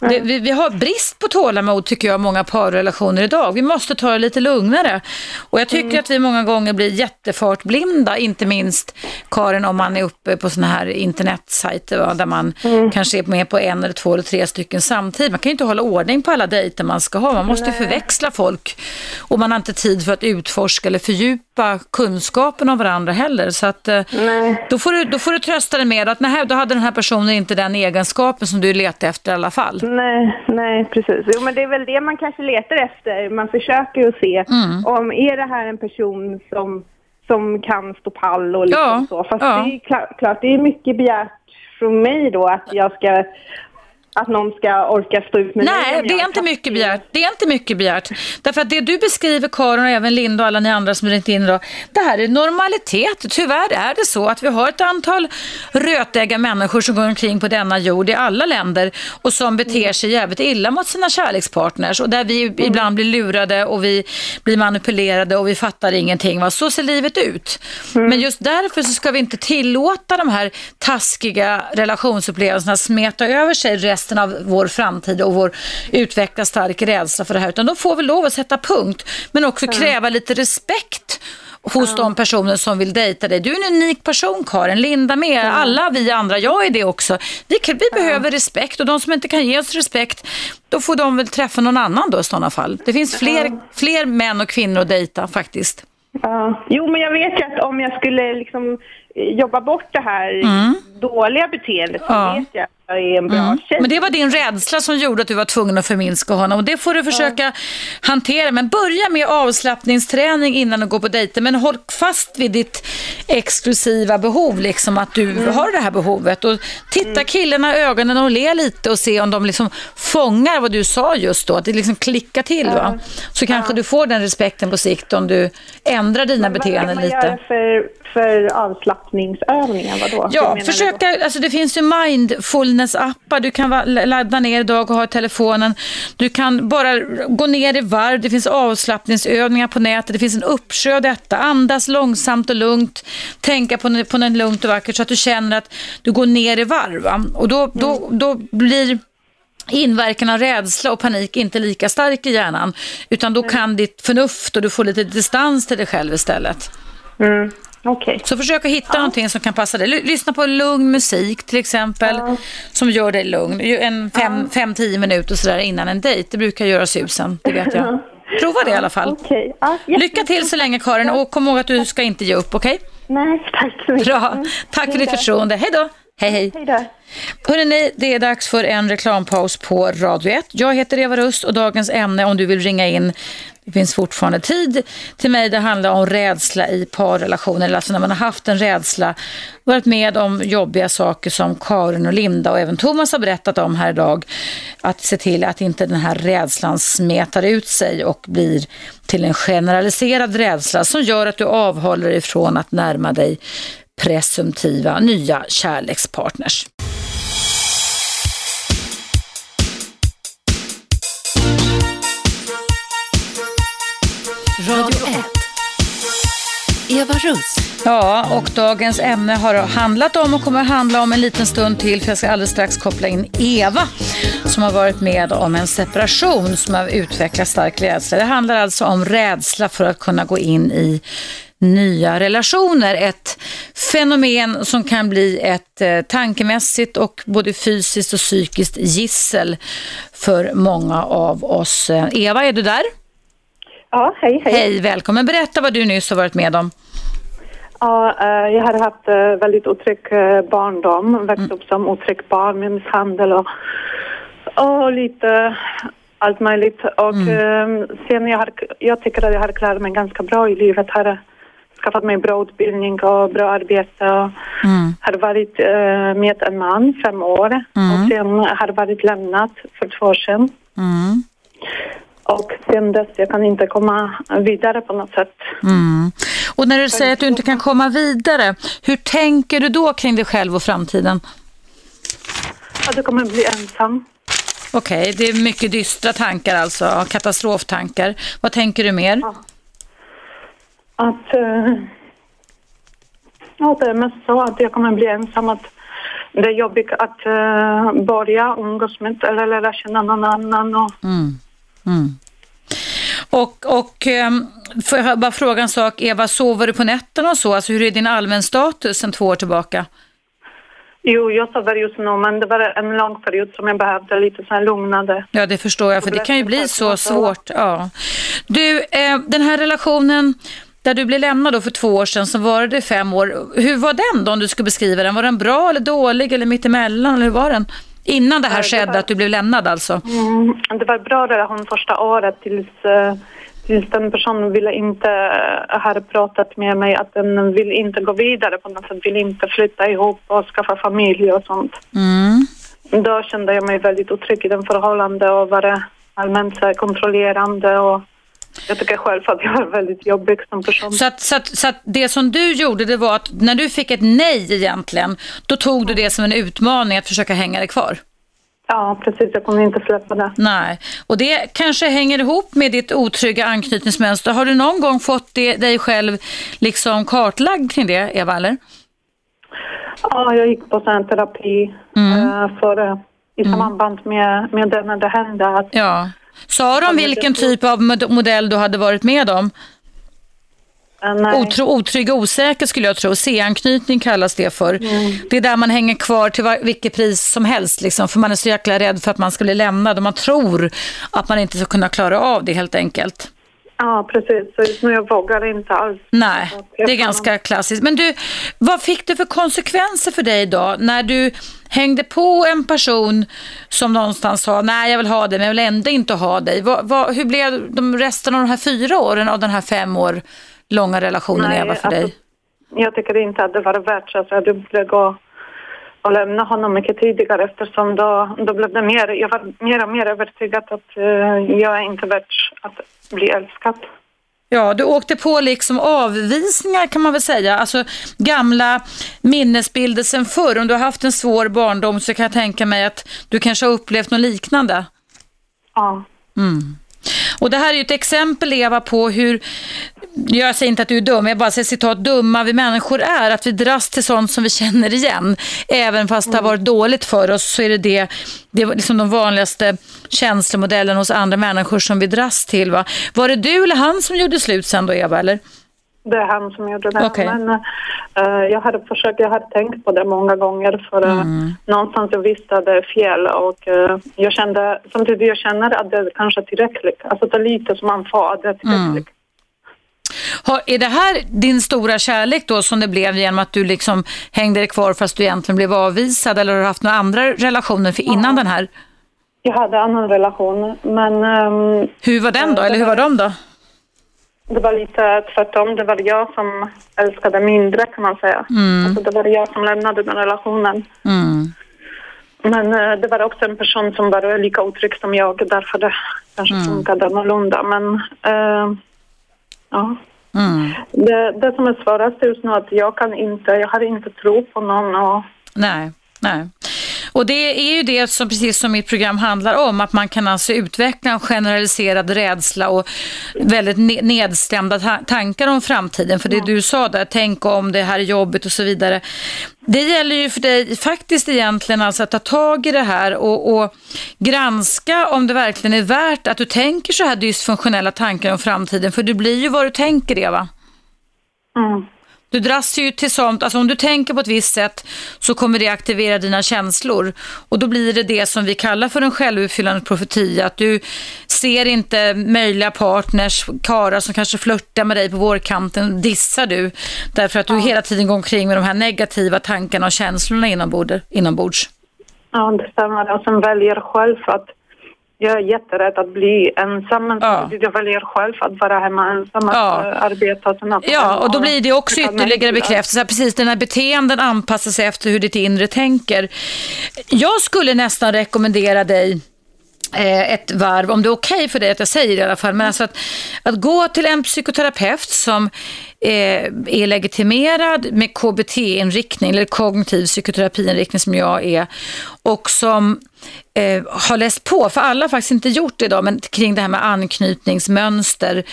S2: Det, vi, vi har brist på tålamod tycker jag många parrelationer idag. Vi måste ta det lite lugnare. Och jag tycker att vi många gånger blir jättefartblinda, inte minst Karin om man är uppe på såna här internetsajter va, där man kanske är med på en eller två eller tre stycken samtidigt. Man kan ju inte hålla ordning på alla dejter man ska ha. Man måste ju förväxla folk och man har inte tid för att utforska eller fördjupa kunskapen om varandra heller. Så att, eh,
S7: Nej.
S2: då, får du, då får du trösta dig med att nej, då hade den här personen inte den egenskapen som du letar efter i alla fall.
S7: Nej, nej precis. Jo, men det är väl det man kanske letar efter. Man försöker att se
S2: Mm.
S7: om är det här en person som, som kan stå pall och liksom
S2: Ja,
S7: så. Fast
S2: ja.
S7: det är klart, klart, det är mycket begärt från mig då att jag ska att någon ska orka stå ut med.
S2: Nej, det är inte mycket begärt. Det är inte mycket begärt. Därför att det du beskriver, Karin och även Linda och alla ni andra som ringt in idag, det här är normalitet. Tyvärr är det så att vi har ett antal rötägga människor som går omkring på denna jord i alla länder och som beter sig jävligt illa mot sina kärlekspartners och där vi ibland blir lurade och vi blir manipulerade och vi fattar ingenting. Va? Så ser livet ut. Men just därför så ska vi inte tillåta de här taskiga relationsupplevelserna smeta över sig resten av vår framtid och vår utveckla stark rädsla för det här. Utan då får vi lov att sätta punkt, men också kräva lite respekt hos de personer som vill dejta dig. Du är en unik person Karin, Linda med, alla vi andra, jag är det också. Vi, vi behöver respekt och de som inte kan ge oss respekt, då får de väl träffa någon annan då i sådana fall. Det finns fler, fler män och kvinnor att dejta faktiskt.
S7: Ja. Jo, men jag vet ju att om jag skulle liksom eh, jobba bort det här dåliga beteendet så
S2: Mm. Ja.
S7: vet jag
S8: jag är en bra mm. tjej.
S2: Men det var din rädsla som gjorde att du var tvungen att förminska honom och det får du försöka ja. hantera. Men börja med avslappningsträning innan du går på dejter men håll fast vid ditt exklusiva behov, liksom att du mm. har det här behovet. Och titta mm. killarna i ögonen och le lite och se om de liksom fångar vad du sa just då, att det liksom klickar till. Va? Så kanske du får den respekten på sikt om du ändrar dina beteenden lite. Vad kan man
S8: göra för, för avslappningsövningar? Vadå?
S2: Ja, försöka, alltså det finns ju mindfulness-appar du kan ladda ner idag och ha i telefonen. Du kan bara gå ner i varv, det finns avslappningsövningar på nätet, det finns en uppsjö av detta. Andas långsamt och lugnt, tänka på, på den lugnt och vackert så att du känner att du går ner i varv. Va? Och då, då, mm. då blir inverkan av rädsla och panik inte lika stark i hjärnan. Utan då kan ditt förnuft och du får lite distans till dig själv istället.
S8: Mm. Okay.
S2: Så försök att hitta ja. någonting som kan passa dig. Lyssna på lugn musik till exempel, ja. som gör dig lugn. En fem, ja. fem tio minuter sådär innan en dejt, det brukar göra susen, det vet jag. [LAUGHS] Prova det i alla fall.
S8: Okay.
S2: Lycka till så länge Karin och kom ihåg att du ska inte ge upp, okej? Okay?
S8: Nej, tack så mycket.
S2: Bra, tack för ditt förtroende. Hej då! Hej hej!
S8: Hej!
S2: Hörrni, det är dags för en reklampaus på Radio 1. Jag heter Eva Rust och dagens ämne om du vill ringa in det finns fortfarande tid till mig. Det handlar om rädsla i parrelationer. Alltså när man har haft en rädsla, varit med om jobbiga saker som Karin och Linda och även Thomas har berättat om här idag. Att se till att inte den här rädslan smetar ut sig och blir till en generaliserad rädsla som gör att du avhåller dig från att närma dig presumtiva nya kärlekspartners.
S4: Radio 1. Eva Russ.
S2: Ja, och dagens ämne har handlat om och kommer att handla om en liten stund till för jag ska alldeles strax koppla in Eva som har varit med om en separation som har utvecklat stark rädsla. Det handlar alltså om rädsla för att kunna gå in i nya relationer. Ett fenomen som kan bli ett eh, tankemässigt och både fysiskt och psykiskt gissel för många av oss. Eh, Eva, är du där?
S8: Ja, hej, hej.
S2: Hej, välkommen. Berätta vad du nyss har varit med om.
S8: Ja, eh, jag har haft eh, väldigt otrygg eh, barndom, växt mm. upp som otrygg barn med misshandel och, och lite allt möjligt. Och mm. sen jag, har, jag tycker att jag har klarat mig ganska bra i livet. Har skaffat mig bra utbildning och bra arbete. Och mm. Har varit med en man fem år mm. och sen har varit lämnat för två år sedan. Och sen dess jag kan inte komma vidare på något sätt.
S2: Mm. Och när du säger att du inte kan komma vidare, hur tänker du då kring dig själv och framtiden?
S8: Att du kommer bli ensam.
S2: Okej, okay, det är mycket dystra tankar alltså, katastroftankar. Vad tänker du mer? Ja.
S8: Att, uh, ja, det är mest så att jag kommer bli ensam. Att det är jobbigt att uh, börja umgås med eller lära känna någon annan. Och, mm. Mm.
S2: Och, och ehm, får jag bara fråga en sak, Eva, sover du på nätterna och så? Alltså hur är din allmän status sen två år tillbaka?
S8: Jo, jag sover just nu, men det var en lång period som jag behövde lite så här lugnande.
S2: Ja, det förstår jag, för det kan ju bli så svårt. Ja. Du, eh, den här relationen där du blev lämnad då för två år sedan, så var det fem år. Hur var den då, om du skulle beskriva den? Var den bra eller dålig eller mittemellan, eller hur var den? Innan det här skedde, var... att du blev lämnad alltså?
S8: Mm, det var bra relation första året tills, eh, tills den personen ville inte uh, ha pratat med mig att den vill inte gå vidare på något sätt, vill inte flytta ihop och skaffa familj och sånt. Mm. Då kände jag mig väldigt otrygg i den förhållande och var allmänt kontrollerande och jag tycker själv att jag är väldigt jobbig som person.
S2: Så, att, så, att, så att det som du gjorde det var att när du fick ett nej egentligen, då tog du det som en utmaning att försöka hänga dig kvar?
S8: Ja, precis. Jag kommer inte släppa det.
S2: Nej, och det kanske hänger ihop med ditt otrygga anknytningsmönster. Har du någon gång fått det, dig själv liksom kartlagd kring det, Eva, eller?
S8: Ja, jag gick på sån terapi mm. uh, för, i mm. samband med, med det när det hände. Att,
S2: ja. Sa de vilken typ av modell du hade varit med om?
S8: Uh,
S2: Otro, otrygg och osäker skulle jag tro. C-anknytning kallas det för. Mm. Det är där man hänger kvar till vilket pris som helst. Liksom, för man är så jäkla rädd för att man ska bli lämnad och man tror att man inte ska kunna klara av det helt enkelt.
S8: Ja, precis. Så just nu jag vågar inte alls.
S2: Nej, det är ganska klassiskt. Men du, vad fick det för konsekvenser för dig då när du hängde på en person som någonstans sa nej jag vill ha dig men jag vill ändå inte ha dig. Vad, vad, hur blev de resten av de här fyra åren av den här fem år långa relationen
S8: Nej,
S2: Eva för
S8: alltså,
S2: dig?
S8: Jag tycker inte att det var värt så att jag borde gå och lämna honom mycket tidigare eftersom då, då blev det mer, jag var mer och mer övertygad att eh, jag är inte värd att bli älskad.
S2: Ja, du åkte på liksom avvisningar kan man väl säga. Alltså gamla minnesbilder sen förr. Om du har haft en svår barndom så kan jag tänka mig att du kanske har upplevt något liknande.
S8: Ja.
S2: Och det här är ju ett exempel Eva på hur, jag säger inte att du är dum, jag bara säger citat, dumma vi människor är. Att vi dras till sånt som vi känner igen. Även fast det har varit dåligt för oss så är det det, det är liksom de vanligaste känslomodellen hos andra människor som vi dras till. Va? Var det du eller han som gjorde slut sen då Eva? Eller?
S8: Det är han som gjorde det.
S2: Okej.
S8: Men eh, jag hade försökt, jag hade tänkt på det många gånger för uh, någonstans jag visste att det är fel och eh, jag kände, samtidigt jag känner att det är kanske tillräckligt. Alltså det är lite som man får, att det är tillräckligt.
S2: Har, är det här din stora kärlek då som det blev genom att du liksom hängde dig kvar fast du egentligen blev avvisad eller har du haft några andra relationer för innan den här?
S8: Jag hade annan relation men ehm,
S2: Hur var den då? Eller hur var de då?
S8: Det var lite tvärtom. Det var jag som älskade mindre kan man säga. Alltså, det var jag som lämnade den relationen.
S2: Mm.
S8: Men eh, det var också en person som var lika otrygg som jag därför det kanske funkade annorlunda. Men eh, ja.
S2: Mm.
S8: Det, det som är svårast just nu är att jag kan inte, jag har inte tro på någon och
S2: Nej, nej. Och det är ju det som precis som mitt program handlar om, att man kan alltså utveckla en generaliserad rädsla och väldigt ne- nedstämda ta- tankar om framtiden. För det du sa där, tänk om det här är jobbigt och så vidare. Det gäller ju för dig faktiskt egentligen alltså att ta tag i det här och, och granska om det verkligen är värt att du tänker så här dysfunktionella tankar om framtiden. För det blir ju vad du tänker, Eva.
S8: mm.
S2: Du dras ju till sånt, alltså om du tänker på ett visst sätt så kommer det aktivera dina känslor och då blir det det som vi kallar för en självuppfyllande profetia, att du ser inte möjliga partners, karlar som kanske flörtar med dig på vårkanten, dissar du därför att du hela tiden går omkring med de här negativa tankarna och känslorna inombords.
S8: ja, det stämmer. Och sen väljer själv att jag är jätterädd att bli ensam men
S2: Ja.
S8: jag väljer själv att vara hemma ensam, att
S2: Ja.
S8: eh, arbeta och
S2: Ja, och då blir det också ytterligare bekräftelse. Precis, dina beteenden anpassar sig efter hur ditt inre tänker. Jag skulle nästan rekommendera dig eh, ett varv, om det är okej för dig att jag säger det i alla fall, men alltså att, att gå till en psykoterapeut som är legitimerad med KBT-inriktning eller kognitiv psykoterapiinriktning som jag är och som eh, har läst på, för alla har faktiskt inte gjort det idag, men kring det här med anknytningsmönster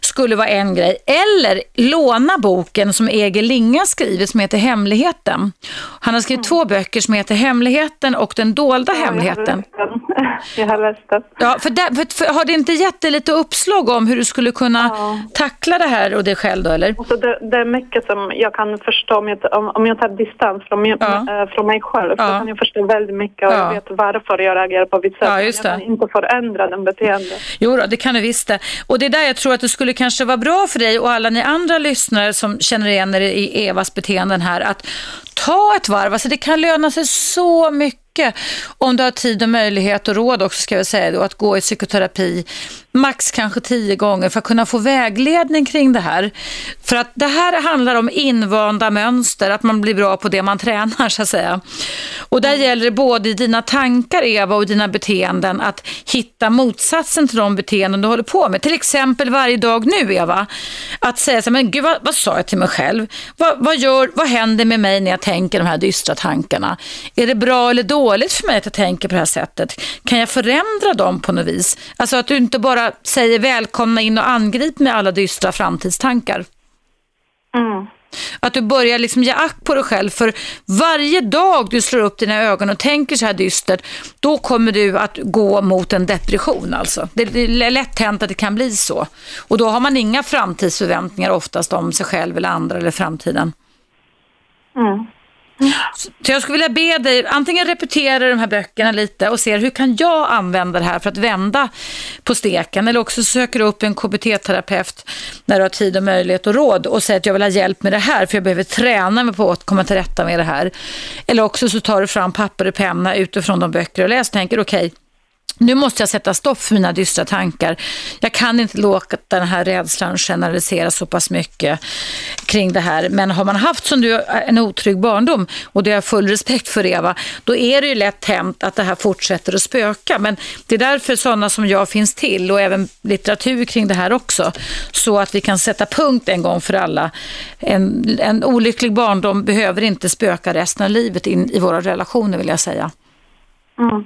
S2: skulle vara en grej. Eller låna boken som Egil Linga skrivit som heter Hemligheten. Han har skrivit två böcker som heter Hemligheten och Den dolda hemligheten.
S8: Ja, den. [LAUGHS] Jag har läst den.
S2: Ja, för, där, för, för har det inte gett dig lite uppslag om hur du skulle kunna tackla det här och dig själv då, eller?
S8: Alltså det, det är mycket som jag kan förstå om jag, om, om jag tar distans från, mig-
S2: Ja.
S8: eh, från mig själv.
S2: Ja.
S8: Så kan jag förstå väldigt mycket och
S2: Ja.
S8: jag vet varför jag reagerar på visst sätt.
S2: Ja, just
S8: jag kan
S2: det.
S8: inte förändra den beteendet.
S2: Jo då, det kan du visst det. Och det är där jag tror att det skulle kanske vara bra för dig och alla ni andra lyssnare som känner igen er i Evas beteenden här att ta ett varv. Alltså det kan löna sig så mycket om du har tid och möjlighet och råd också ska jag säga då att gå i psykoterapi max kanske tio gånger för att kunna få vägledning kring det här. För att det här handlar om invanda mönster, att man blir bra på det man tränar så att säga. Och där gäller det både i dina tankar Eva och dina beteenden att hitta motsatsen till de beteenden du håller på med. Till exempel varje dag nu Eva, att säga så här, men gud vad, vad sa jag till mig själv? Vad, vad, gör, vad händer med mig när jag tänker de här dystra tankarna? Är det bra eller dåligt för mig att jag tänker på det här sättet? Kan jag förändra dem på något vis? Alltså att du inte bara säger välkomna in och angrip med alla dystra framtidstankar.
S8: Mm.
S2: Att du börjar liksom ge akt på dig själv för varje dag du slår upp dina ögon och tänker så här dystert, då kommer du att gå mot en depression alltså. Det det är lätt hänt att det kan bli så. Och då har man inga framtidsförväntningar oftast om sig själv eller andra eller framtiden.
S8: Mm.
S2: Så jag skulle vilja be dig, antingen repetera de här böckerna lite och se hur kan jag använda det här för att vända på steken eller också söker du upp en KBT-terapeut när du har tid och möjlighet och råd och säger att jag vill ha hjälp med det här för jag behöver träna mig på att komma till rätta med det här. Eller också så tar du fram papper och penna utifrån de böcker du läst och tänker okej, okay, nu måste jag sätta stopp för mina dystra tankar. Jag kan inte låta den här rädslan generalisera så pass mycket kring det här. Men har man haft som du en otrygg barndom, och det har jag full respekt för Eva, då är det ju lätt hänt att det här fortsätter att spöka. Men det är därför sådana som jag finns till och även litteratur kring det här också. Så att vi kan sätta punkt en gång för alla. En, en olycklig barndom behöver inte spöka resten av livet in i våra relationer vill jag säga. Mm.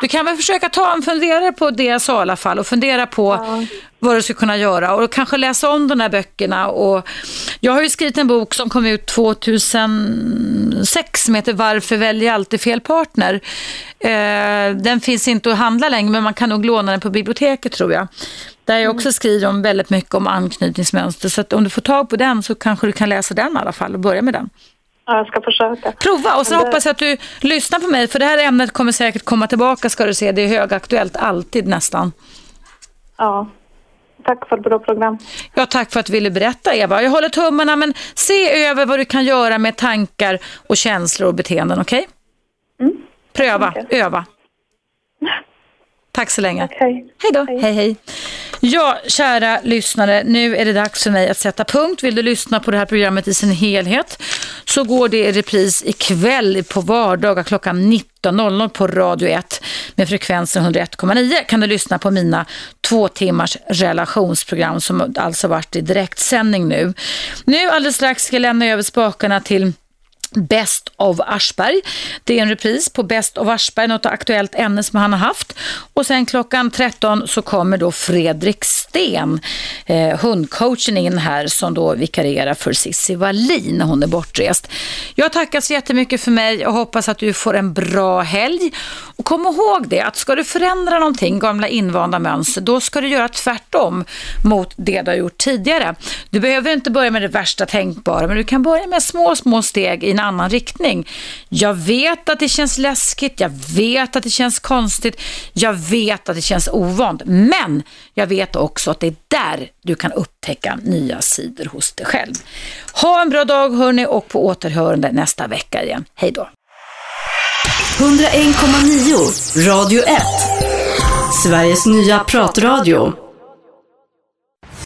S2: Du kan väl försöka ta en funderare på det jag sa i alla fall och fundera på ja. vad du ska kunna göra och kanske läsa om de här böckerna. Och jag har ju skrivit en bok som kom ut 2006 som heter Varför väljer jag alltid fel partner? Eh, den finns inte att handla längre men man kan nog låna den på biblioteket tror jag. Där jag också skriver om väldigt mycket om anknytningsmönster så om du får tag på den så kanske du kan läsa den i alla fall och börja med den.
S7: Ja, jag ska försöka.
S2: Prova och så det... hoppas jag att du lyssnar på mig för det här ämnet kommer säkert komma tillbaka ska du se. Det är högaktuellt alltid nästan.
S7: Ja, tack för ett bra program.
S2: Ja, tack för att du ville berätta Eva. Jag håller tummarna men se över vad du kan göra med tankar och känslor och beteenden, okej? Okay? Mm. Pröva, öva. [LAUGHS] Tack så länge.
S7: Okay.
S2: Hej då. Hej. hej, hej. Ja, kära lyssnare, nu är det dags för mig att sätta punkt. Vill du lyssna på det här programmet i sin helhet så går det i repris ikväll på vardagar klockan 19.00 på Radio 1 med frekvensen 101,9 kan du lyssna på mina två timmars relationsprogram som alltså varit i direktsändning nu. Nu alldeles strax ska jag lämna över spakarna till Best of Aschberg. Det är en repris på Best of Aschberg, något aktuellt ämne som han har haft. Och sen klockan 13 så kommer då Fredrik Sten, eh, hundcoachen in här som då vikarierar för Cissi Wallin när hon är bortrest. Jag tackar så jättemycket för mig och hoppas att du får en bra helg. Och kom ihåg det, att ska du förändra någonting, gamla invanda mönster, då ska du göra tvärtom mot det du har gjort tidigare. Du behöver inte börja med det värsta tänkbara, men du kan börja med små, små steg i en annan riktning. Jag vet att det känns läskigt, jag vet att det känns konstigt, jag vet att det känns ovant, men jag vet också att det är där du kan upptäcka nya sidor hos dig själv. Ha en bra dag hörni och på återhörande nästa vecka igen. Hej då!
S4: 101,9 Radio 1 Sveriges nya pratradio